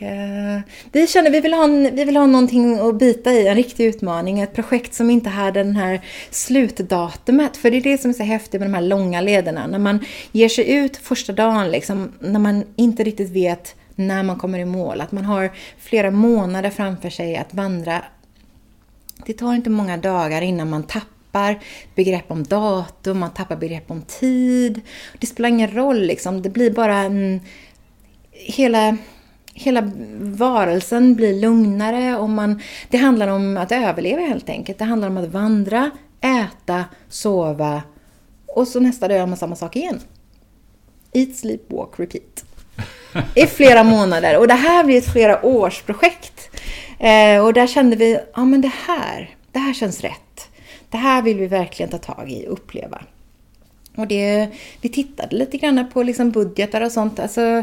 Eh, vi känner vi vill, ha en, vi vill ha någonting att bita i, en riktig utmaning. Ett projekt som inte hade den här slutdatumet. För det är det som är så häftigt med de här långa lederna. När man ger sig ut första dagen, liksom, när man inte riktigt vet när man kommer i mål. Att man har flera månader framför sig att vandra. Det tar inte många dagar innan man tappar begrepp om datum, man tappar begrepp om tid. Det spelar ingen roll liksom, det blir bara en... Hela hela varelsen blir lugnare och man, det handlar om att överleva helt enkelt. Det handlar om att vandra, äta, sova och så nästa dag gör man samma sak igen. Eat, sleep, walk, repeat. I flera månader. Och det här blir ett flera års projekt. Eh, och där kände vi, ja men det här, det här känns rätt. Det här vill vi verkligen ta tag i och uppleva. Och det, vi tittade lite grann på liksom budgetar och sånt. Alltså,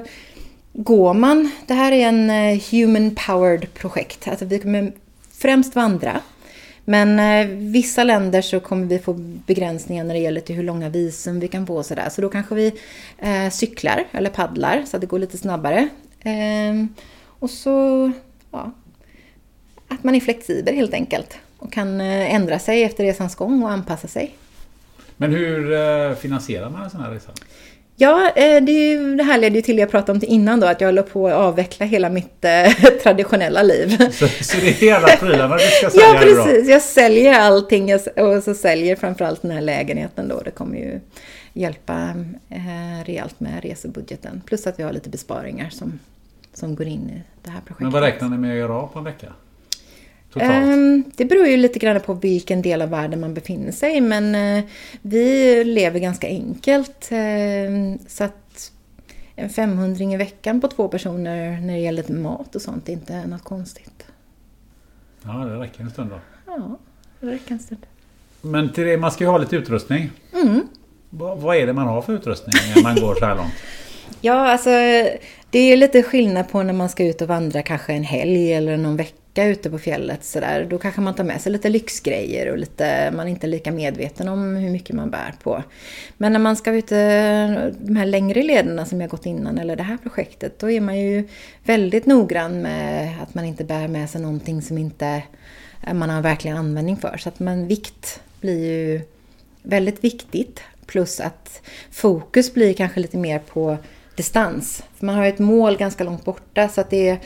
går man, det här är en eh, human powered projekt, alltså vi kommer främst vandra. Men eh, vissa länder så kommer vi få begränsningar när det gäller till hur långa visum vi kan få och sådär. Så då kanske vi eh, cyklar eller paddlar så att det går lite snabbare. Eh, och så, ja, att man är flexibel helt enkelt och kan eh, ändra sig efter resans gång och anpassa sig. Men hur finansierar man en sån här resa? Ja, eh, det, ju, det här leder ju till det jag pratade om innan då, att jag håller på att avveckla hela mitt eh, *laughs* traditionella liv. Så, så det är hela prylarna du ska *laughs* sälja Ja, precis. Då? Jag säljer allting och så säljer framförallt den här lägenheten då. Det kommer ju hjälpa eh, rejält med resebudgeten. Plus att vi har lite besparingar som, som går in i det här projektet. Men vad räknar ni med att göra av på en vecka? Um, det beror ju lite grann på vilken del av världen man befinner sig men uh, vi lever ganska enkelt. Uh, så att en 500 i veckan på två personer när det gäller mat och sånt är inte något konstigt. Ja, det räcker en stund då. Ja, det räcker en stund. Men till det, man ska ju ha lite utrustning. Mm. Vad, vad är det man har för utrustning när man går så här långt? *laughs* Ja, alltså det är lite skillnad på när man ska ut och vandra kanske en helg eller någon vecka vecka ute på fjället sådär, då kanske man tar med sig lite lyxgrejer och lite, man är inte lika medveten om hur mycket man bär på. Men när man ska ut eh, de här längre lederna som jag gått innan, eller det här projektet, då är man ju väldigt noggrann med att man inte bär med sig någonting som inte eh, man har verkligen användning för. Så att man, vikt blir ju väldigt viktigt. Plus att fokus blir kanske lite mer på distans. För man har ju ett mål ganska långt borta så att det är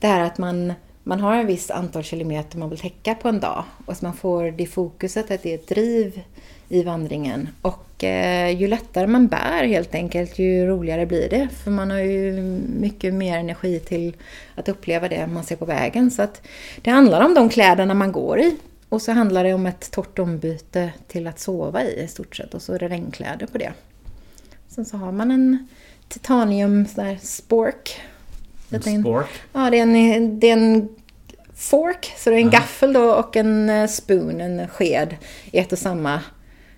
det här att man man har en viss antal kilometer man vill täcka på en dag och att man får det fokuset att det är ett driv i vandringen. Och eh, ju lättare man bär helt enkelt, ju roligare blir det. För man har ju mycket mer energi till att uppleva det man ser på vägen. Så att det handlar om de kläderna man går i. Och så handlar det om ett torrt ombyte till att sova i i stort sett. Och så är det regnkläder på det. Sen så har man en titanium sån spork spork. En Liten- spork. Ja, det är en, det är en fork, så det är en gaffel då och en eh, spoon, en sked i ett och samma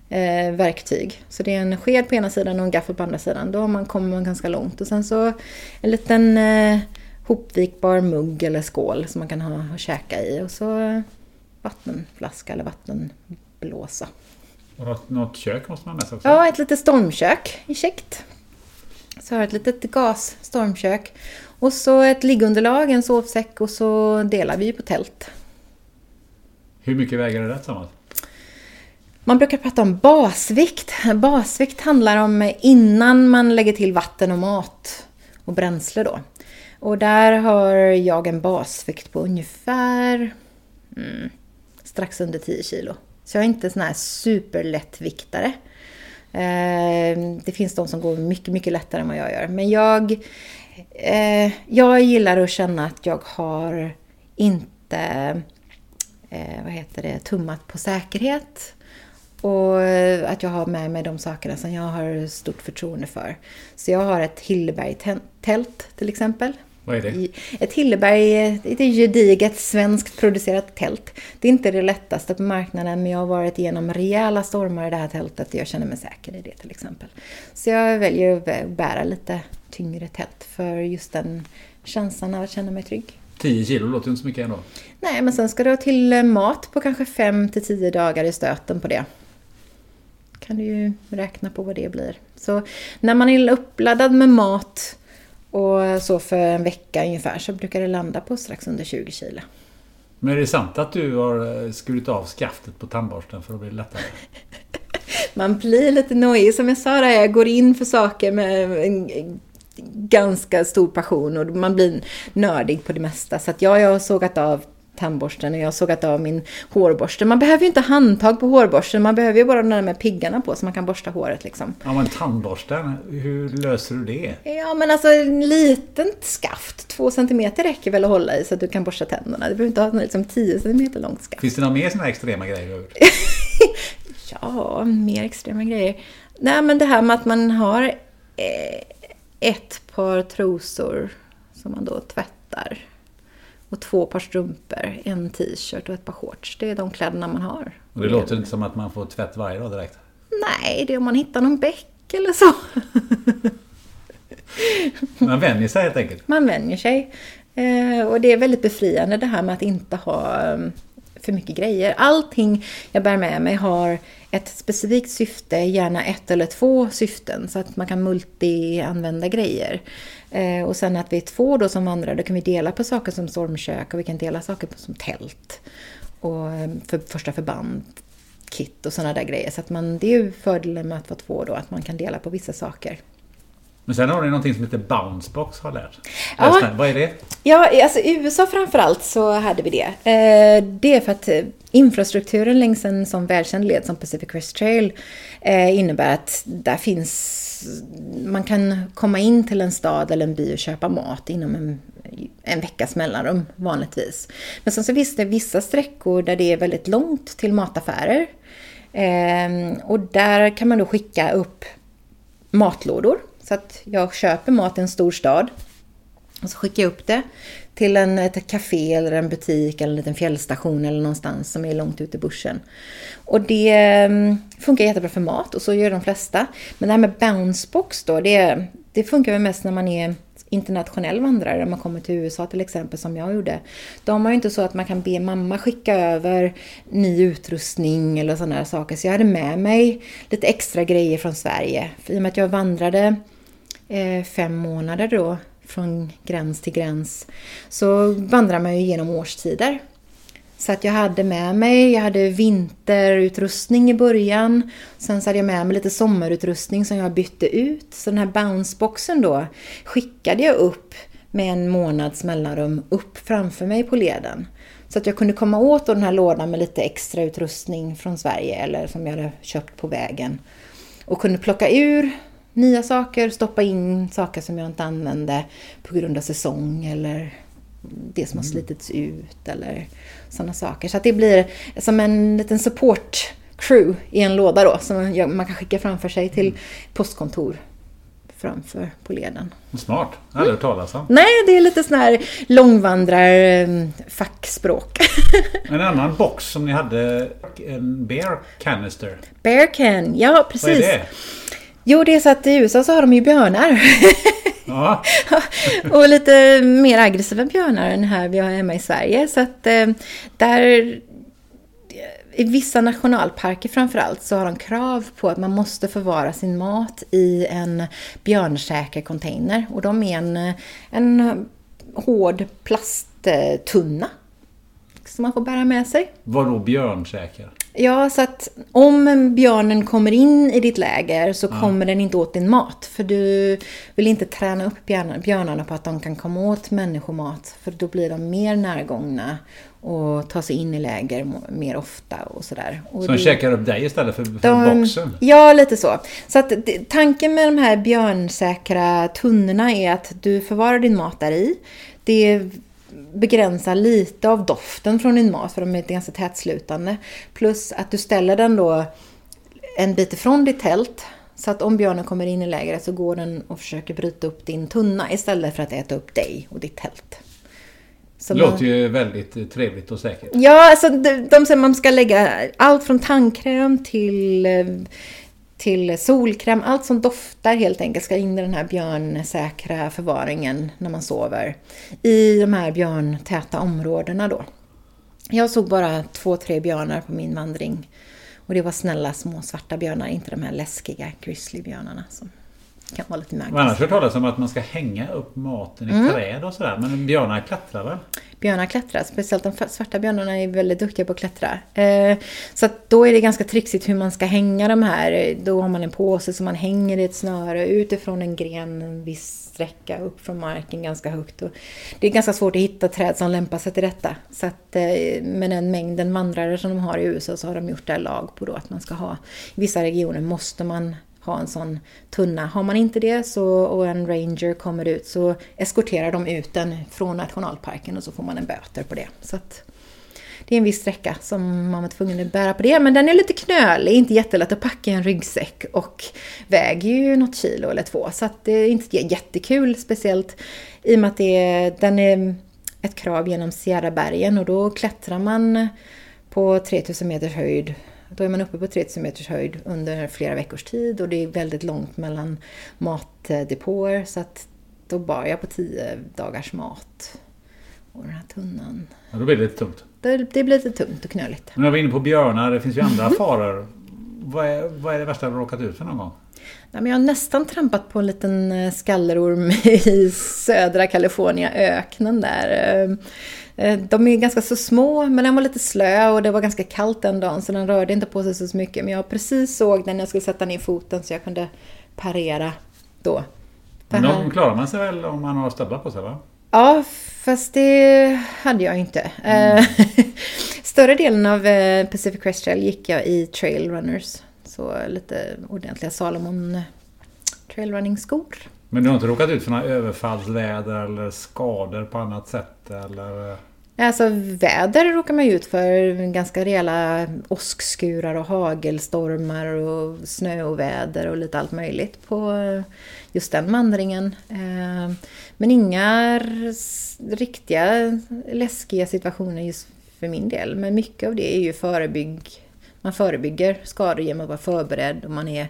eh, verktyg. Så det är en sked på ena sidan och en gaffel på andra sidan. Då har man, kommer man ganska långt. Och sen så en liten eh, hopvikbar mugg eller skål som man kan ha och käka i. Och så eh, vattenflaska eller vattenblåsa. Och något, något kök måste man ha med sig också. Ja, ett litet stormkök i käckt. Så har jag ett litet gasstormkök. Och så ett liggunderlag, en sovsäck och så delar vi på tält. Hur mycket väger det där tillsammans? Man brukar prata om basvikt. Basvikt handlar om innan man lägger till vatten och mat och bränsle då. Och där har jag en basvikt på ungefär mm, strax under 10 kilo. Så jag är inte sån här superlättviktare. Eh, det finns de som går mycket, mycket lättare än vad jag gör. Men jag, eh, jag gillar att känna att jag har inte eh, vad heter det, tummat på säkerhet. Och eh, att jag har med mig de sakerna som jag har stort förtroende för. Så jag har ett Hilleberg-tält till exempel. Vad är det? Ett Hilleberg, ett gediget svenskt producerat tält. Det är inte det lättaste på marknaden men jag har varit igenom rejäla stormar i det här tältet och jag känner mig säker i det till exempel. Så jag väljer att bä- bära lite tyngre tält för just den känslan av att känna mig trygg. 10 kilo låter ju inte så mycket ändå. Nej, men sen ska du ha till eh, mat på kanske 5 till 10 dagar i stöten på det. Kan du ju räkna på vad det blir. Så när man är uppladdad med mat och så för en vecka ungefär så brukar det landa på strax under 20 kilo. Men är det sant att du har eh, skurit av skaftet på tandborsten för att bli lättare? *laughs* Man blir lite nojig. Som jag sa där, jag går in för saker med ganska stor passion och man blir nördig på det mesta. Så att ja, jag har sågat av tandborsten och jag har sågat av min hårborste. Man behöver ju inte handtag på hårborsten, man behöver ju bara de där med piggarna på så man kan borsta håret liksom. Ja men tandborsten, hur löser du det? Ja men alltså en liten skaft, två centimeter räcker väl att hålla i så att du kan borsta tänderna. Du behöver inte ha en liksom 10 centimeter långt skaft. Finns det några mer sådana extrema grejer du har gjort? *laughs* Ja, mer extrema grejer. Nej, men det här med att man har eh, ett par trosor som man då tvättar. Och två par strumpor, en t-shirt och ett par shorts. Det är de kläderna man har. Och det låter inte som att man får tvätt varje dag direkt. Nej, det är om man hittar någon bäck eller så. *laughs* Man vänjer sig helt enkelt. Man vänjer sig. Eh, och det är väldigt befriande det här med att inte ha eh, för mycket grejer. Allting jag bär med mig har ett specifikt syfte, gärna ett eller två syften, så att man kan multianvända grejer. Eh, och sen att vi är två då som vandrar, då kan vi dela på saker som stormkök och vi kan dela saker på, som tält. Och eh, för första förband, kit och sådana där grejer. Så att man, det är ju fördelen med att vara två då, att man kan dela på vissa saker. Men sen har ni någonting som heter Bouncebox har lärt. Ja. Vad är det? Ja, alltså i USA framförallt så hade vi det. Eh, det är för att eh, infrastrukturen längs en sån välkänd led som Pacific Crest Trail eh, innebär att där finns... Man kan komma in till en stad eller en by och köpa mat inom en, en veckas mellanrum vanligtvis. Men sen så finns det vissa sträckor där det är väldigt långt till mataffärer. Och där kan man då skicka upp matlådor. Så att jag köper mat i en stor stad och så skickar jag upp det till en, ett café eller en butik eller en liten fjällstation eller någonstans som är långt ute i bushen. Och det mm, funkar jättebra för mat och så gör de flesta. Men det här med bouncebox då, det, det funkar väl mest när man är internationell vandrare, om man kommer till USA till exempel som jag gjorde. De har ju inte så att man kan be mamma skicka över ny utrustning eller sådana saker. Så jag hade med mig lite extra grejer från Sverige. För I och med att jag vandrade Eh, fem månader då från gräns till gräns så vandrar man ju genom årstider. Så att jag hade med mig, jag hade vinterutrustning i början. Sen så hade jag med mig lite sommarutrustning som jag bytte ut. Så den här bounceboxen då skickade jag upp med en månads mellanrum upp framför mig på leden. Så att jag kunde komma åt den här lådan med lite extra utrustning från Sverige eller som jag hade köpt på vägen. Och kunde plocka ur nya saker, stoppa in saker som jag inte använde på grund av säsong eller det som har slitits ut eller sådana saker. Så att det blir som en liten support crew i en låda då som man kan skicka framför sig till postkontor framför på leden. Smart. Aldrig hört talas om. Nej, det är lite sån här långvandrar-fackspråk. *laughs* En annan box som ni hade, en bear canister. Bear can, ja precis. Vad är det? Jo, det är så att i USA så har de ju björnar. *laughs* Ja, *laughs* och lite mer aggressiva björnar än här vi har hemma i Sverige. Så att eh, där, i vissa nationalparker framförallt, så har de krav på att man måste förvara sin mat i en björnsäker container. Och de är en, en hård plasttunna som man får bära med sig. vadå björnsäker? Ja, så att om björnen kommer in i ditt läger så kommer den inte åt din mat. För du vill inte träna upp björnarna, på att de kan komma åt människomat. För då blir de mer närgångna och tar sig in i läger mer ofta och sådär. Och Som det- käkar upp dig istället för, för de, boxen? Ja, lite så. Så att tanken med de här björnsäkra tunnorna är att du förvarar din mat där i. Det begränsar lite av doften från din mat, för de är ganska tätslutande. Plus att du ställer den då en bit ifrån ditt tält. Så att om björnen kommer in i lägret så går den och försöker bryta upp din tunna istället för att äta upp dig och ditt tält. Så Det man- låter ju väldigt eh, trevligt och säkert. Ja, alltså de, de säger man ska lägga allt från tandkräm till, eh, till solkräm. Allt som doftar helt enkelt ska in i den här björnsäkra förvaringen när man sover. I de här björntäta områdena då. Jag såg bara två, tre björnar på min vandring. Och det var snälla små svarta björnar, inte de här läskiga grizzlybjörnarna som kan vara lite Men annars har jag talas om att man ska hänga upp maten i Mm. träd och sådär. Men björnar klättrar väl? Björnar klättrar, speciellt de svarta björnarna är väldigt duktiga på att klättra. Eh, så att då är det ganska trixigt hur man ska hänga de här. Då har man en påse som man hänger i ett snöre utifrån en gren en viss sträcka upp från marken ganska högt. Och det är ganska svårt att hitta träd som lämpar sig till detta. Så att eh, med den mängden vandrare som de har i USA så har de gjort det här lag på då att man ska ha, i vissa regioner måste man ha en sån tunna. Har man inte det så, och en ranger kommer ut så eskorterar de ut den från nationalparken och så får man en böter på det. Så att det är en viss sträcka som man var tvungen att bära på det. Men den är lite knölig, inte jättelätt att packa i en ryggsäck och väger ju något kilo eller två. Så att det är inte jättekul, speciellt i och med att det är, den är ett krav genom Sierrabergen och då klättrar man på 3000 meters höjd. Då är man uppe på 3000 meters höjd under flera veckors tid och det är väldigt långt mellan matdepåer så att då bar jag på 10 dagars mat. Och den här tunnan. Ja, då blir det lite tungt. Det, det blir lite tungt och knöligt. Men jag var inne på björnar, det finns ju andra faror. Vad är, vad är det värsta du råkat ut för någon gång? Nej, men jag har nästan trampat på en liten eh, skallerorm *laughs* i södra California, öknen där. Eh, eh, De är ganska så små, men den var lite slö och det var ganska kallt den dagen så den rörde inte på sig så mycket. Men jag precis såg den när jag skulle sätta ner foten så jag kunde parera då. Men de klarar man sig väl om man har stövlar på sig va? Ja, fast det hade jag inte. Eh, *laughs* Större delen av Pacific Crest Trail gick jag i trail runners. Så lite ordentliga Salomon trailrunning-skor. Men du har inte råkat ut för några överfallsväder eller skador på annat sätt? Eller... Alltså väder råkar man ju ut för. Ganska rejäla åskskurar och hagelstormar och snöoväder och lite allt möjligt på eh, just den vandringen. Eh, Men inga riktiga läskiga situationer just för min del. Men mycket av det är ju förebygg. Man förebygger skador genom att vara förberedd och man är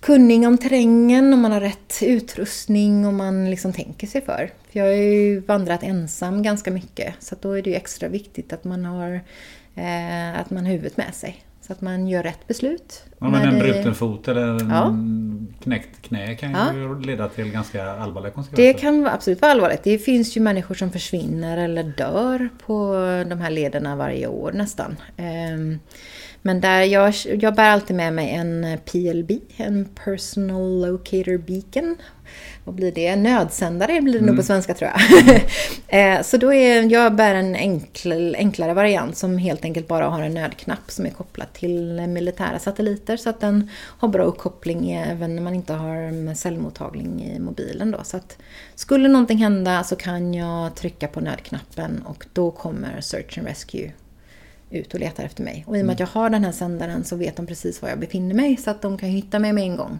kunnig om terrängen och man har rätt utrustning och man liksom tänker sig för. för jag har ju vandrat ensam ganska mycket så då är det ju extra viktigt att man har eh, att man har huvudet med sig. Så att man gör rätt beslut. Ja, men en det- bruten fot eller en Ja. knäckt knä kan Ja. ju leda till ganska allvarliga konsekvenser. Det kan absolut vara allvarligt. Det finns ju människor som försvinner eller dör på de här lederna varje år nästan. Ehm, Men där jag, jag bär alltid med mig en PLB, en Personal Locator Beacon. Vad blir det? Nödsändare blir det nog på svenska tror jag. *laughs* Eh, Så då är jag bär en enkel, enklare variant som helt enkelt bara har en nödknapp som är kopplad till militära satelliter så att den har bra uppkoppling även när man inte har cellmottagning i mobilen. Då. Så att skulle någonting hända så kan jag trycka på nödknappen och då kommer Search and Rescue ut och letar efter mig. Och i och med att jag har den här sändaren så vet de precis var jag befinner mig så att de kan hitta mig med en gång.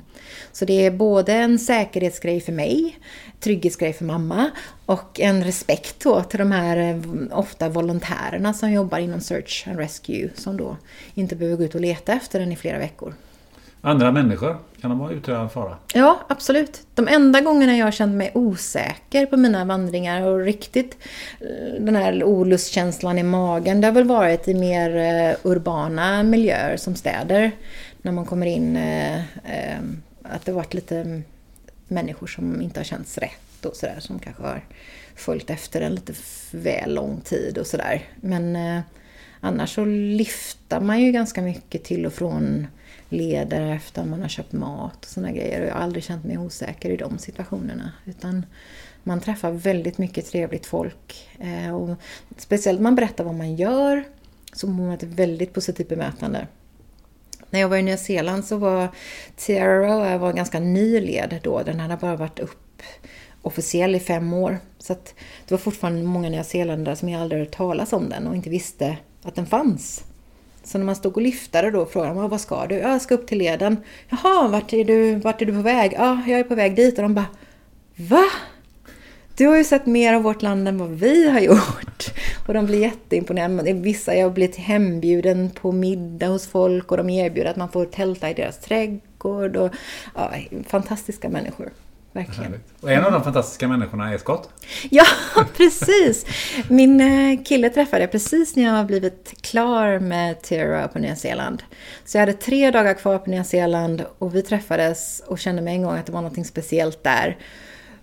Så det är både en säkerhetsgrej för mig, trygghetsgrej för mamma och en respekt då till de här eh, ofta volontärerna som jobbar inom Search and Rescue som då inte behöver gå ut och leta efter den i flera veckor. Andra människor, kan de utgöra en fara? Ja, absolut. De enda gångerna jag har känt mig osäker på mina vandringar och riktigt eh, den här olustkänslan i magen, det har väl varit i mer eh, urbana miljöer som städer. När man kommer in, eh, att det varit lite människor som inte har känts rätt och sådär, som kanske har följt efter en lite väl lång tid och sådär. Men annars så lyfter man ju ganska mycket till och från leder efter man har köpt mat och sådana grejer. Och jag har aldrig känt mig osäker i de situationerna. Utan man träffar väldigt mycket trevligt folk. Eh, och speciellt när man berättar vad man gör så får man ett väldigt positivt bemötande. När jag var i Nya Zeeland så var TRO var ganska ny led då. Den hade bara varit upp officiell i fem år. Så det var fortfarande många nyzeeländare som jag aldrig hört talas om den och inte visste att den fanns. Så när man stod och lyftade då frågade man vad ska du? Jag ska upp till leden. Jaha, vart är du, vart är du på väg? Ja, jag är på väg dit. Och de bara Va? Du har ju sett mer av vårt land än vad vi har gjort. Och de blir jätteimponerade. Vissa, jag har blivit hembjuden på middag hos folk och de erbjuder att man får tälta i deras trädgård. Och, ja, fantastiska människor. Verkligen. Och en av de fantastiska människorna är Scott. Ja, *laughs* precis! Min eh, kille träffade jag precis när jag har blivit klar med Tira på Nya Zeeland. Så jag hade tre dagar kvar på Nya Zeeland och vi träffades och kände med en gång att det var något speciellt där.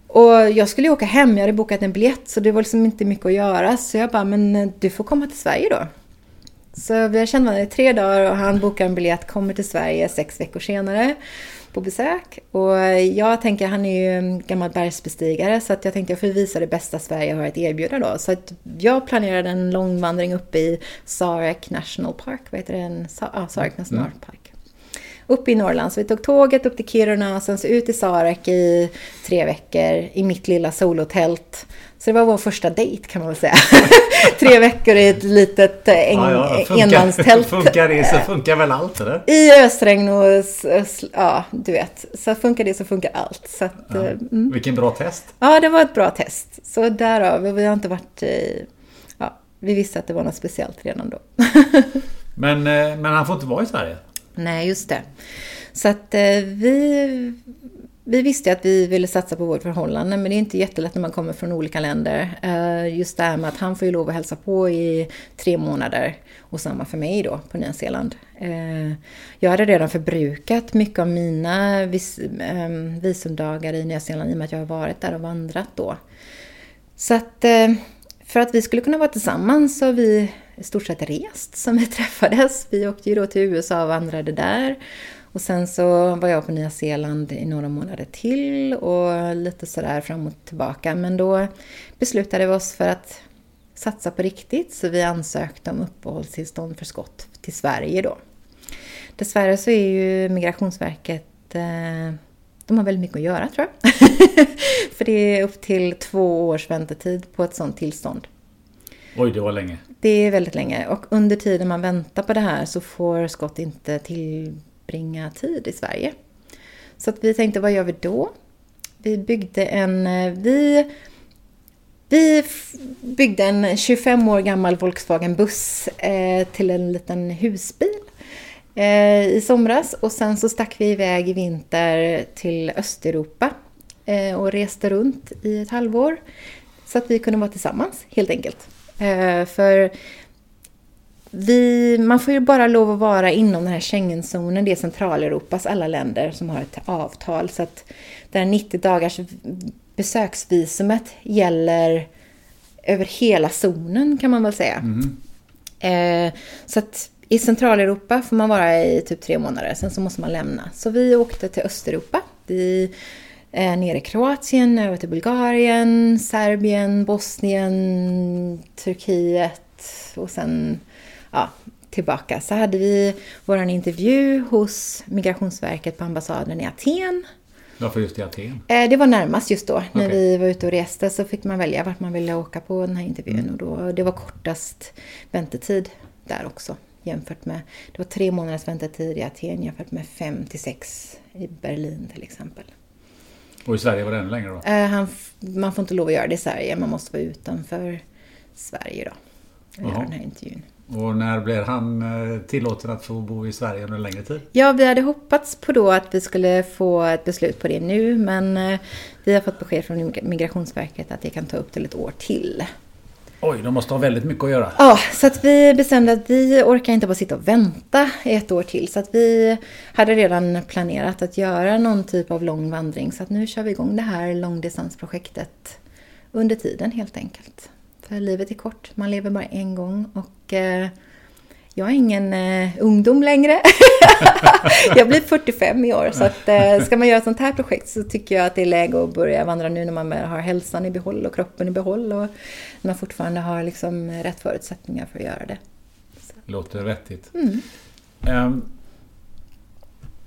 Och jag skulle åka hem, jag hade bokat en biljett så det var liksom inte mycket att göra. Så jag bara, men eh, du får komma till Sverige då. Så vi har känt varandra i tre dagar och han bokar en biljett, kommer till Sverige sex veckor senare på besök. Och jag tänker, han är ju en gammal bergsbestigare så att jag tänkte jag får visa det bästa Sverige har att erbjuda då. Så att jag planerade en långvandring upp i Sarek National Park, vad heter det? En, ja, Sarek National mm. Park uppe i Norrland. Så vi tog tåget upp till Kiruna och sen så ut i Sarek i tre veckor i mitt lilla solotält. Så det var vår första dejt kan man väl säga. *laughs* tre veckor i ett litet en, eh, ja, ja, funkar, enmanstält. Funkar det så funkar väl allt eller? I ösregn och ja, du vet. Så funkar det så funkar allt. Så att, ja. Eh, mm. Vilken bra test. Ja, det var ett bra test. Så därav, vi har inte varit... Ja, vi visste att det var något speciellt redan då. *laughs* men, eh, men han får inte vara i Sverige? Nej, just det. Så att vi, vi visste att vi ville satsa på vårt förhållande, men det är inte jättelätt när man kommer från olika länder. Eh, just det här med att han får ju lov att hälsa på i tre månader och samma för mig då på Nya Zeeland. Eh, jag hade redan förbrukat mycket av mina vis, ehm, visumdagar i Nya Zeeland i och med att jag har varit där och vandrat då. Så att eh, för att vi skulle kunna vara tillsammans så har vi i stort sett rest som vi *laughs* träffades. Vi åkte ju då till USA och vandrade där. Och sen så var jag på Nya Zeeland i några månader till och lite sådär fram och tillbaka. Men då beslutade vi oss för att satsa på riktigt så vi ansökte om uppehållstillstånd för skott till Sverige då. Dessvärre så är ju Migrationsverket eh, de har väldigt mycket att göra tror jag. *laughs* för det är upp till två års väntetid på ett sådant tillstånd. Oj, det var länge. Det är väldigt länge. Och under tiden man väntar på det här så får Scott inte tillbringa tid i Sverige. Så att vi tänkte, vad gör vi då? Vi byggde en... Eh, vi, vi byggde en 25 år gammal Volkswagen buss eh, till en liten husbil eh, i somras. Och sen så stack vi iväg i vinter till Östeuropa eh, och reste runt i ett halvår. Så att vi kunde vara tillsammans, helt enkelt. Eh, för vi, man får ju bara lov att vara inom den här Schengenzonen, det är Centraleuropas alla länder som har ett avtal. Så att det här 90 dagars besöksvisumet gäller över hela zonen kan man väl säga. Mm. Eh, så att i Centraleuropa får man vara i typ tre månader, sen så måste man lämna. Så vi åkte till Östeuropa. Vi eh, nere i Kroatien, över till Bulgarien, Serbien, Bosnien, Turkiet och sen ja, tillbaka. Så hade vi vår intervju hos Migrationsverket på ambassaden i Aten. Varför just i Aten? Eh, det var närmast just då. När okay. vi var ute och reste så fick man välja vart man ville åka på den här intervjun. Mm. Och då, det var kortast väntetid där också. Jämfört med, det var tre månaders väntetid i Aten jämfört med fem till sex i Berlin till exempel. Och i Sverige var det ännu längre då? Eh, han, man får inte lov att göra det i Sverige, man måste vara utanför Sverige då. Och göra den här intervjun. Och när blev han eh, tillåten att få bo i Sverige under en längre tid? Ja, vi hade hoppats på då att vi skulle få ett beslut på det nu, men eh, vi har fått besked från Migrationsverket att det kan ta upp till ett år till. Oj, de måste ha väldigt mycket att göra. Ja, så att vi bestämde att vi orkar inte bara sitta och vänta ett år till. Så att vi hade redan planerat att göra någon typ av lång vandring. Så att nu kör vi igång det här långdistansprojektet under tiden helt enkelt. För livet är kort, man lever bara en gång och eh, jag är ingen eh, ungdom längre. *laughs* jag blir 45 i år så att eh, ska man göra ett sånt här projekt så tycker jag att det är läge att börja vandra nu när man har hälsan i behåll och kroppen i behåll och man fortfarande har liksom rätt förutsättningar för att göra det. Så. Låter vettigt. Mm. Um,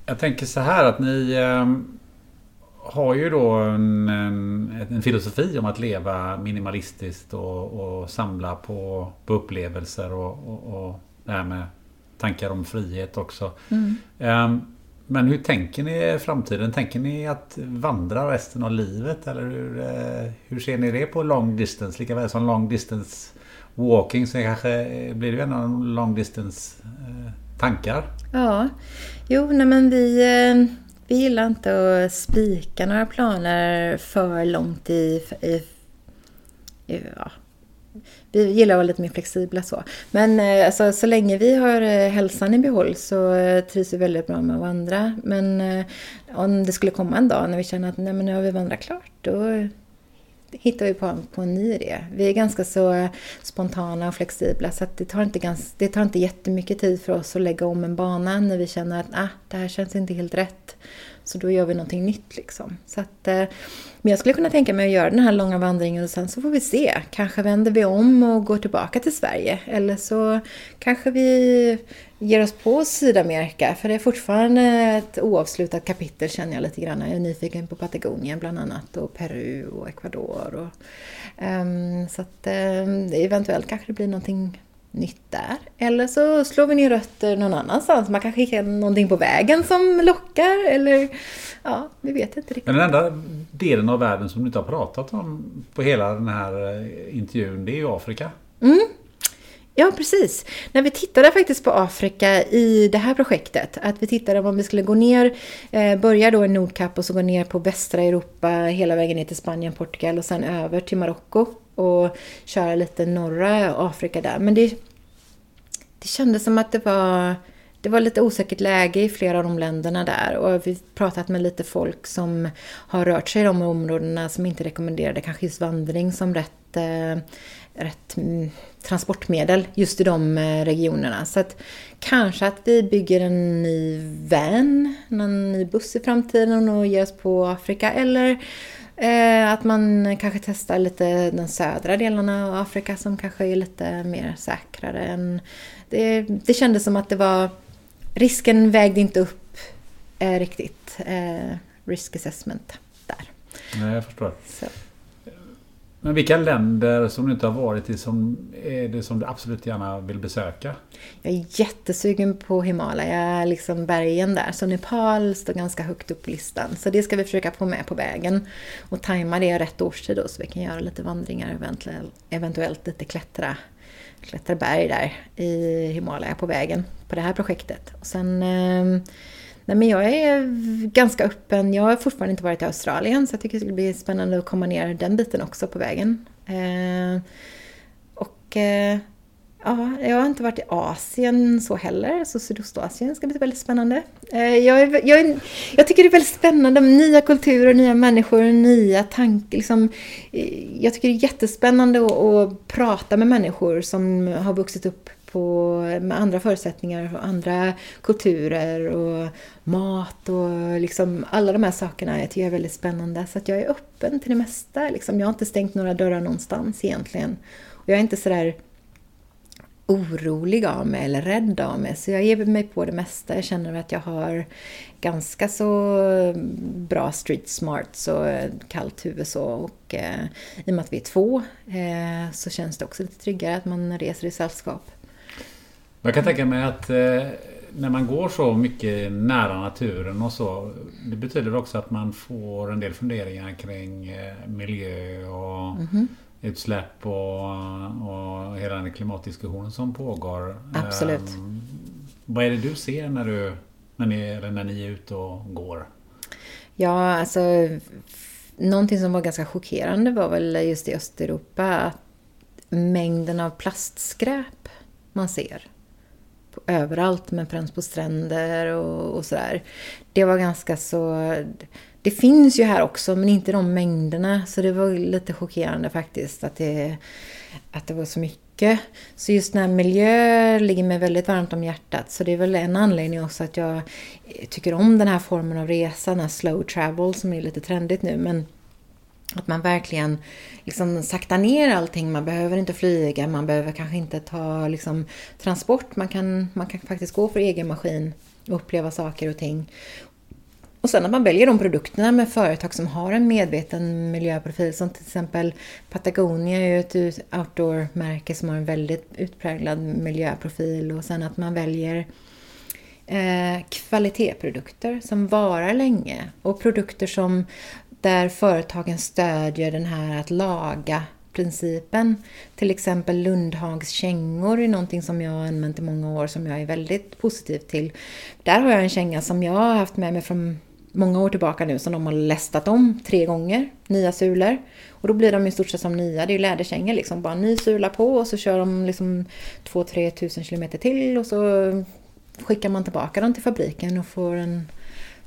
jag tänker så här att ni um, har ju då en, en, filosofi om att leva minimalistiskt och, och samla på, på upplevelser och, och, och det här med tankar om frihet också. Mm. Um, men hur tänker ni i framtiden? Tänker ni att vandra resten av livet? Eller hur, uh, hur ser ni det på long distance? Lika väl som long distance walking så kanske blir det en long distance uh, tankar? Ja, jo nej men vi, vi gillar inte att spika några planer för långt i, i, i ja, vi gillar att vara lite mer flexibla så. Men eh, alltså, så länge vi har eh, hälsan i behåll så eh, trivs vi väldigt bra med att vandra. Men om det skulle komma en dag när vi känner att nej, men nu har vi vandrat klart, då hittar vi på, på en ny idé. Vi är ganska så spontana och flexibla så det, tar inte gans, det tar inte jättemycket tid för oss att lägga om en bana när vi känner att ah, det här känns inte helt rätt. Så då gör vi någonting nytt liksom. Så att, eh, men jag skulle kunna tänka mig att göra den här långa vandringen och sen så får vi se. Kanske vänder vi om och går tillbaka till Sverige. Eller så kanske vi ger oss på Sydamerika. För det är fortfarande ett oavslutat kapitel känner jag lite grann. Jag är nyfiken på Patagonien bland annat och Peru och Ecuador. Och, um, så att um, eventuellt kanske det blir någonting nytt där. Eller så slår vi ner rötter någon annanstans. Man kanske hittar någonting på vägen som lockar. Eller ja, vi vet inte riktigt. Men den enda delen av världen som du inte har pratat om på hela den här eh, intervjun, det är ju Afrika. Mm. Ja, precis. När vi tittade faktiskt på Afrika i det här projektet, att vi tittade om vi skulle gå ner, eh, börja då i Nordkap och så gå ner på västra Europa hela vägen ner till Spanien, Portugal och sen över till Marocko och köra lite norra Afrika där. Men det, det kändes som att det var, det var lite osäkert läge i flera av de länderna där. Och vi pratat med lite folk som har rört sig i de områdena som inte rekommenderade kanske just vandring som rätt, eh, rätt mm, transportmedel just i de eh, regionerna. Så att kanske att vi bygger en ny van, någon ny buss i framtiden och ger oss på Afrika. Eller Eh, att man kanske testar lite den södra delarna av Afrika som kanske är lite mer säkrare. Än, det, det kändes som att det var... Risken vägde inte upp eh, riktigt. Eh, risk assessment där. Nej, jag förstår. Så. Men vilka länder som du inte har varit i som är det som du absolut gärna vill besöka? Jag är jättesugen på Himalaya, liksom bergen där. Så Nepal står ganska högt upp på listan. Så det ska vi försöka få med på vägen. Och tajma det rätt årstid då så vi kan göra lite vandringar, eventuellt, eventuellt lite klättra, klättra berg där i Himalaya på vägen på det här projektet. Och sen eh, Nej, men jag är ganska öppen. Jag har fortfarande inte varit i Australien så jag tycker det skulle bli spännande att komma ner den biten också på vägen. Eh, och eh, ja, jag har inte varit i Asien så heller, så Sydostasien ska bli väldigt spännande. Eh, jag, är, jag, är, jag, tycker det är väldigt spännande med nya kulturer, nya människor, nya tankar. Liksom, eh, jag tycker det är jättespännande att, att prata med människor som har vuxit upp på, med andra förutsättningar och andra kulturer och mat och liksom alla de här sakerna jag tycker jag är väldigt spännande. Så att jag är öppen till det mesta. Liksom. Jag har inte stängt några dörrar någonstans egentligen. Och jag är inte sådär orolig av mig eller rädd av mig. Så jag ger mig på det mesta. Jag känner att jag har ganska så bra street smart och kallt huvud så. Och eh, i och med att vi är två eh, så känns det också lite tryggare att man reser i sällskap. Jag kan tänka mig att eh, när man går så mycket nära naturen och så. Det betyder också att man får en del funderingar kring eh, miljö och Mhm. utsläpp och, och hela den klimatdiskussionen som pågår. Absolut. Ehm, vad är det du ser när, du, när, ni, eller när ni är ute och går? Ja, alltså någonting som var ganska chockerande var väl just i Östeuropa att mängden av plastskräp man ser överallt, men främst på stränder och, och sådär. Det var ganska så... Det finns ju här också, men inte de mängderna. Så det var lite chockerande faktiskt att det, att det var så mycket. Så just den här miljö ligger mig väldigt varmt om hjärtat. Så det är väl en anledning också att jag tycker om den här formen av resa, den här slow travel som är lite trendigt nu. Men att man verkligen liksom saktar ner allting. Man behöver inte flyga, man behöver kanske inte ta liksom, transport. Man kan, man kan faktiskt gå för egen maskin och uppleva saker och ting. Och sen att man väljer de produkterna med företag som har en medveten miljöprofil. Som till exempel Patagonia är ju ett outdoor-märke som har en väldigt utpräglad miljöprofil. Och sen att man väljer eh, kvalitetsprodukter som varar länge. Och produkter som där företagen stödjer den här att laga principen. Till exempel Lundhags kängor är någonting som jag har använt i många år som jag är väldigt positiv till. Där har jag en känga som jag har haft med mig från många år tillbaka nu som de har lästat om tre gånger, nya sulor. Och då blir de i stort sett som nya, det är ju läderkängor liksom. Bara ny sula på och så kör de liksom 2-3 tusen kilometer till och så skickar man tillbaka dem till fabriken och får en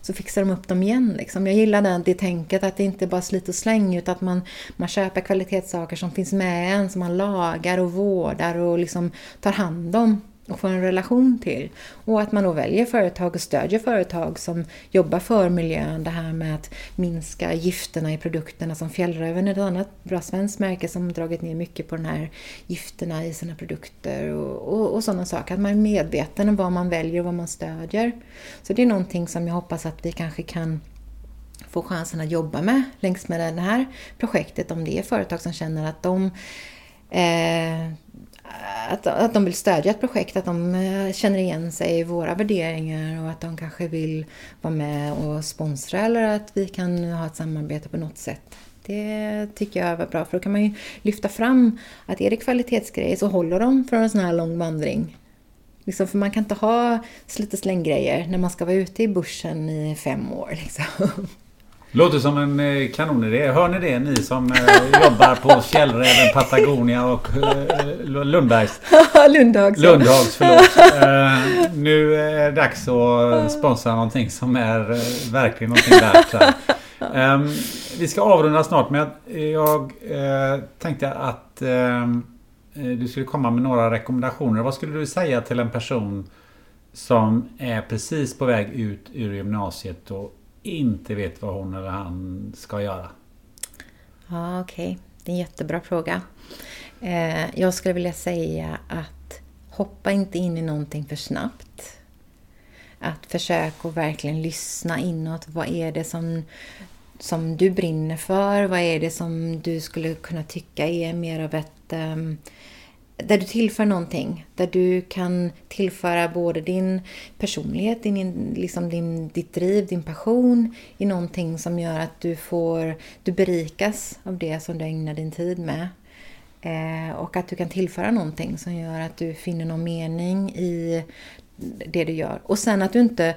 så fixar de upp dem igen. Liksom. Jag gillar det, det tänket att det inte bara slit och släng utan att man, man köper kvalitetssaker som finns med en, som man lagar och vårdar och liksom tar hand om och få en relation till. Och att man då väljer företag och stödjer företag som jobbar för miljön. Det här med att minska gifterna i produkterna som Fjällräven är ett annat bra svenskt märke som dragit ner mycket på de här gifterna i sina produkter och, och, och sådana saker. Att man är medveten om vad man väljer och vad man stödjer. Så det är någonting som jag hoppas att vi kanske kan få chansen att jobba med längs med det här projektet om det är företag som känner att de eh, att, att de vill stödja ett projekt, att de eh, känner igen sig i våra värderingar och att de kanske vill vara med och sponsra eller att vi kan ha ett samarbete på något sätt. Det tycker jag är bra för då kan man ju lyfta fram att är det kvalitetsgrejer så håller de för en sån här lång vandring. Liksom, för man kan inte ha slit och släng-grejer när man ska vara ute i bussen i fem år. Liksom. Låter som en eh, kanonidé. Hör ni det ni som eh, jobbar på Fjällräven, Patagonia och eh, Lundbergs? *laughs* Lundhags. Lundhags, förlåt. *laughs* Nu är det dags att sponsra någonting som är verkligen någonting värt. Ehm, vi ska avrunda snart men jag, tänkte att ehm, eh, du skulle komma med några rekommendationer. Vad skulle du säga till en person som är precis på väg ut ur gymnasiet och inte vet vad hon eller han ska göra? Ja, okej. Okay. Det är en jättebra fråga. Eh, jag skulle vilja säga att hoppa inte in i någonting för snabbt. Att försöka att verkligen lyssna inåt. Vad är det som, som du brinner för? Vad är det som du skulle kunna tycka är mer av ett um, där du tillför någonting. Där du kan tillföra både din personlighet, din, liksom din, ditt driv, din passion i någonting som gör att du får du berikas av det som du ägnar din tid med. Eh, och att du kan tillföra någonting som gör att du finner någon mening i det du gör. Och sen att du inte...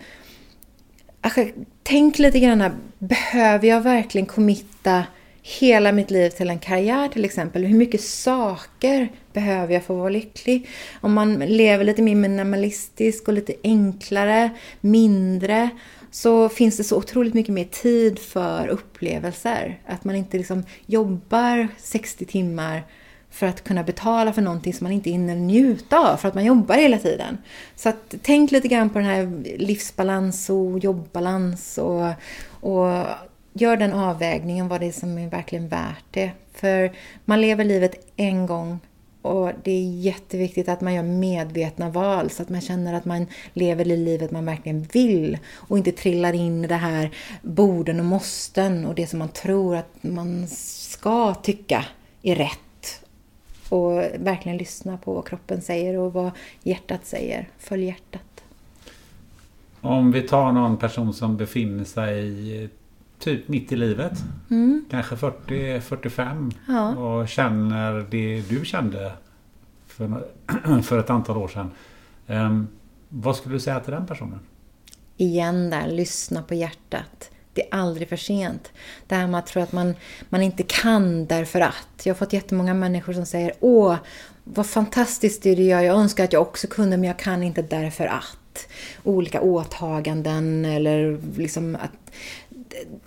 Alltså, tänk lite grann, behöver jag verkligen committa hela mitt liv till en karriär till exempel. Hur mycket saker behöver jag för att vara lycklig? Om man lever lite mer minimalistiskt och lite enklare, mindre, så finns det så otroligt mycket mer tid för upplevelser. Att man inte liksom jobbar 60 timmar för att kunna betala för någonting som man inte hinner njuta av för att man jobbar hela tiden. Så att, tänk lite grann på den här livsbalans och jobbbalans och, och gör den avvägningen vad det är som är verkligen värt det. För man lever livet en gång och det är jätteviktigt att man gör medvetna val så att man känner att man lever det livet man verkligen vill och inte trillar in i det här borden och måsten och det som man tror att man ska tycka är rätt och verkligen lyssna på vad kroppen säger och vad hjärtat säger. Följ hjärtat. Om vi tar någon person som befinner sig typ mitt i livet. Mm. Kanske 40-45. Ja. Och känner det du kände för, *clears throat* för ett antal år sedan. Um, vad skulle du säga till den personen? Igen där, lyssna på hjärtat. Det är aldrig för sent. Det här med att tro att man, man inte kan därför att. Jag har fått jättemånga människor som säger Åh, vad fantastiskt det du gör. Jag önskar att jag också kunde men jag kan inte därför att. Olika åtaganden eller liksom att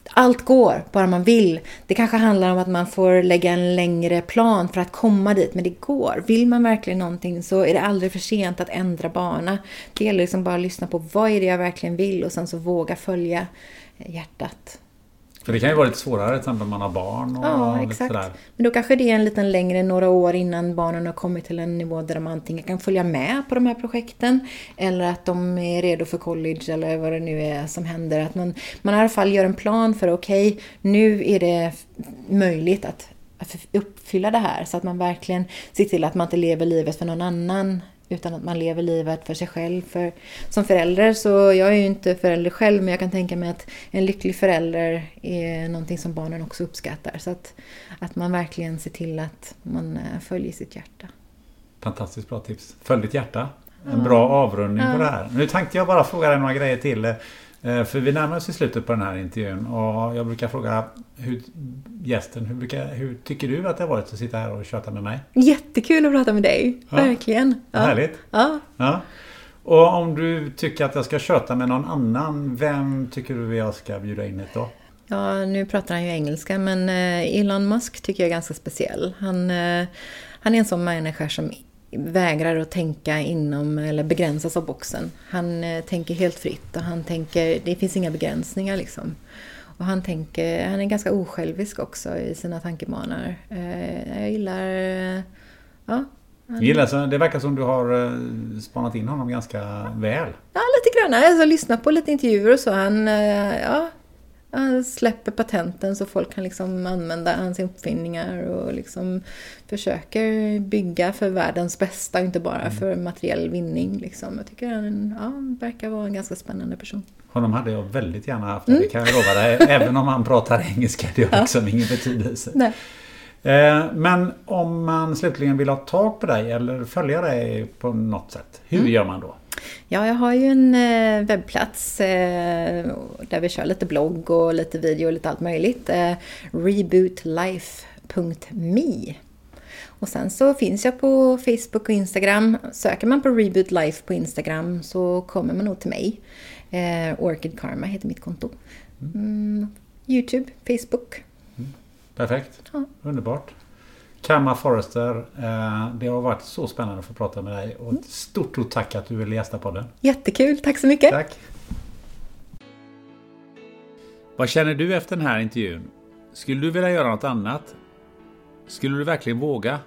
allt går, bara man vill. Det kanske handlar om att man får lägga en längre plan för att komma dit, men det går. Vill man verkligen någonting så är det aldrig för sent att ändra bana. Det gäller liksom bara att lyssna på vad är det jag verkligen vill och sen så våga följa eh, hjärtat. För det kan ju vara lite svårare till exempel om man har barn och Ja, exakt. Sådär. Men då kanske det är en liten längre, några år innan barnen har kommit till en nivå där de antingen kan följa med på de här projekten eller att de är redo för college eller vad det nu är som händer. Att man, man i alla fall gör en plan för okej, okay, nu är det möjligt att uppfylla det här så att man verkligen ser till att man inte lever livet för någon annan utan att man lever livet för sig själv. För, som förälder så, jag är ju inte förälder själv, men jag kan tänka mig att en lycklig förälder är någonting som barnen också uppskattar. Så att, att man verkligen ser till att man eh, följer sitt hjärta. Fantastiskt bra tips. Följ ditt hjärta. En bra avrundning ja. på det här. Nu tänkte jag bara fråga dig några grejer till. Eh, för vi närmar oss i slutet på den här intervjun och jag brukar fråga hur, gästen, hur, brukar, hur tycker du att det har varit att sitta här och köta med mig? Jättekul att prata med dig, ja. verkligen. Ja. Härligt. Ja. ja. Och om du tycker att jag ska köta med någon annan, vem tycker du jag ska bjuda in ett då? Ja, nu pratar han ju engelska men eh, Elon Musk tycker jag är ganska speciell. Han, eh, han är en sån människa som vägrar att tänka inom eller begränsas av boxen. Han eh, tänker helt fritt och han tänker, det finns inga begränsningar liksom. Och han, tänker, han är ganska osjälvisk också i sina tankebanor. Eh, jag gillar... Eh, ja, han... gillar, det verkar som du har spanat in honom ganska väl. Ja, lite grann. Jag har lyssnat på lite intervjuer och så. Han, ja, släpper patenten så folk kan liksom använda hans uppfinningar och liksom försöker bygga för världens bästa och inte bara mm. för materiell vinning. Liksom. Jag tycker han ja, verkar vara en ganska spännande person. Honom hade jag väldigt gärna haft, mm. det kan jag lova dig. *laughs* Även om han pratar engelska, det har liksom ingen betydelse. Nej. Eh, men om man slutligen vill ha tag på dig eller följa dig på något sätt, hur mm. gör man då? Ja, jag har ju en eh, webbplats eh, där vi kör lite blogg och lite video och lite allt möjligt. Eh, rebootlife.me och sen så finns jag på Facebook och Instagram. Söker man på Reboot Life på Instagram så kommer man nog till mig. Orchid Karma heter mitt konto. Mm, Youtube, Facebook. Mm. Perfekt, ja. underbart. Kamma Forrester, eh, det har varit så spännande att få prata med dig. Och ett stort, stort tack att du ville gästa podden. Jättekul, tack så mycket. Tack. Vad känner du efter den här intervjun? Skulle du vilja göra något annat? Skulle du verkligen våga?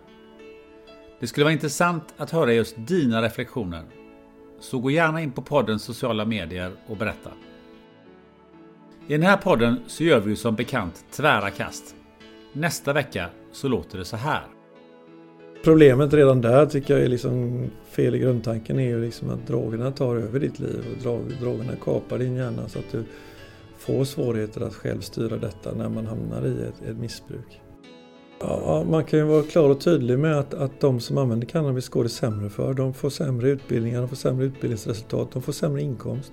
Det skulle vara intressant att höra just dina reflektioner. Så gå gärna in på poddens sociala medier och berätta. I den här podden så gör vi som bekant tvära kast. Nästa vecka så låter det så här. Problemet redan där tycker jag är liksom fel i grundtanken är ju liksom att drogerna tar över ditt liv och drogerna kapar din hjärna så att du får svårigheter att själv styra detta när man hamnar i ett, ett missbruk. Ja, man kan ju vara klar och tydlig med att, att de som använder cannabis går det sämre för. De får sämre utbildningar, de får sämre utbildningsresultat, de får sämre inkomst.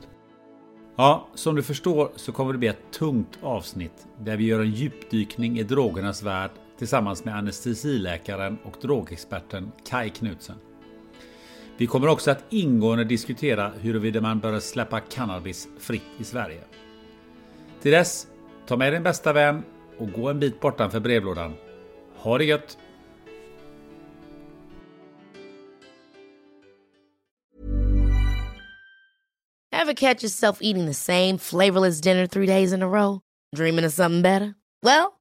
Ja, som du förstår så kommer det bli ett tungt avsnitt där vi gör en djupdykning i drogernas värld tillsammans med anestesiläkaren och drogexperten Kai Knutsen. Vi kommer också att ingående diskutera huruvida man bör släppa cannabis fritt i Sverige. Till dess, ta med din bästa vän och gå en bit bortanför brevlådan. Ha det gött! Have catch yourself eating the same flavorless dinner three days in a row? Dreaming of something better? Well,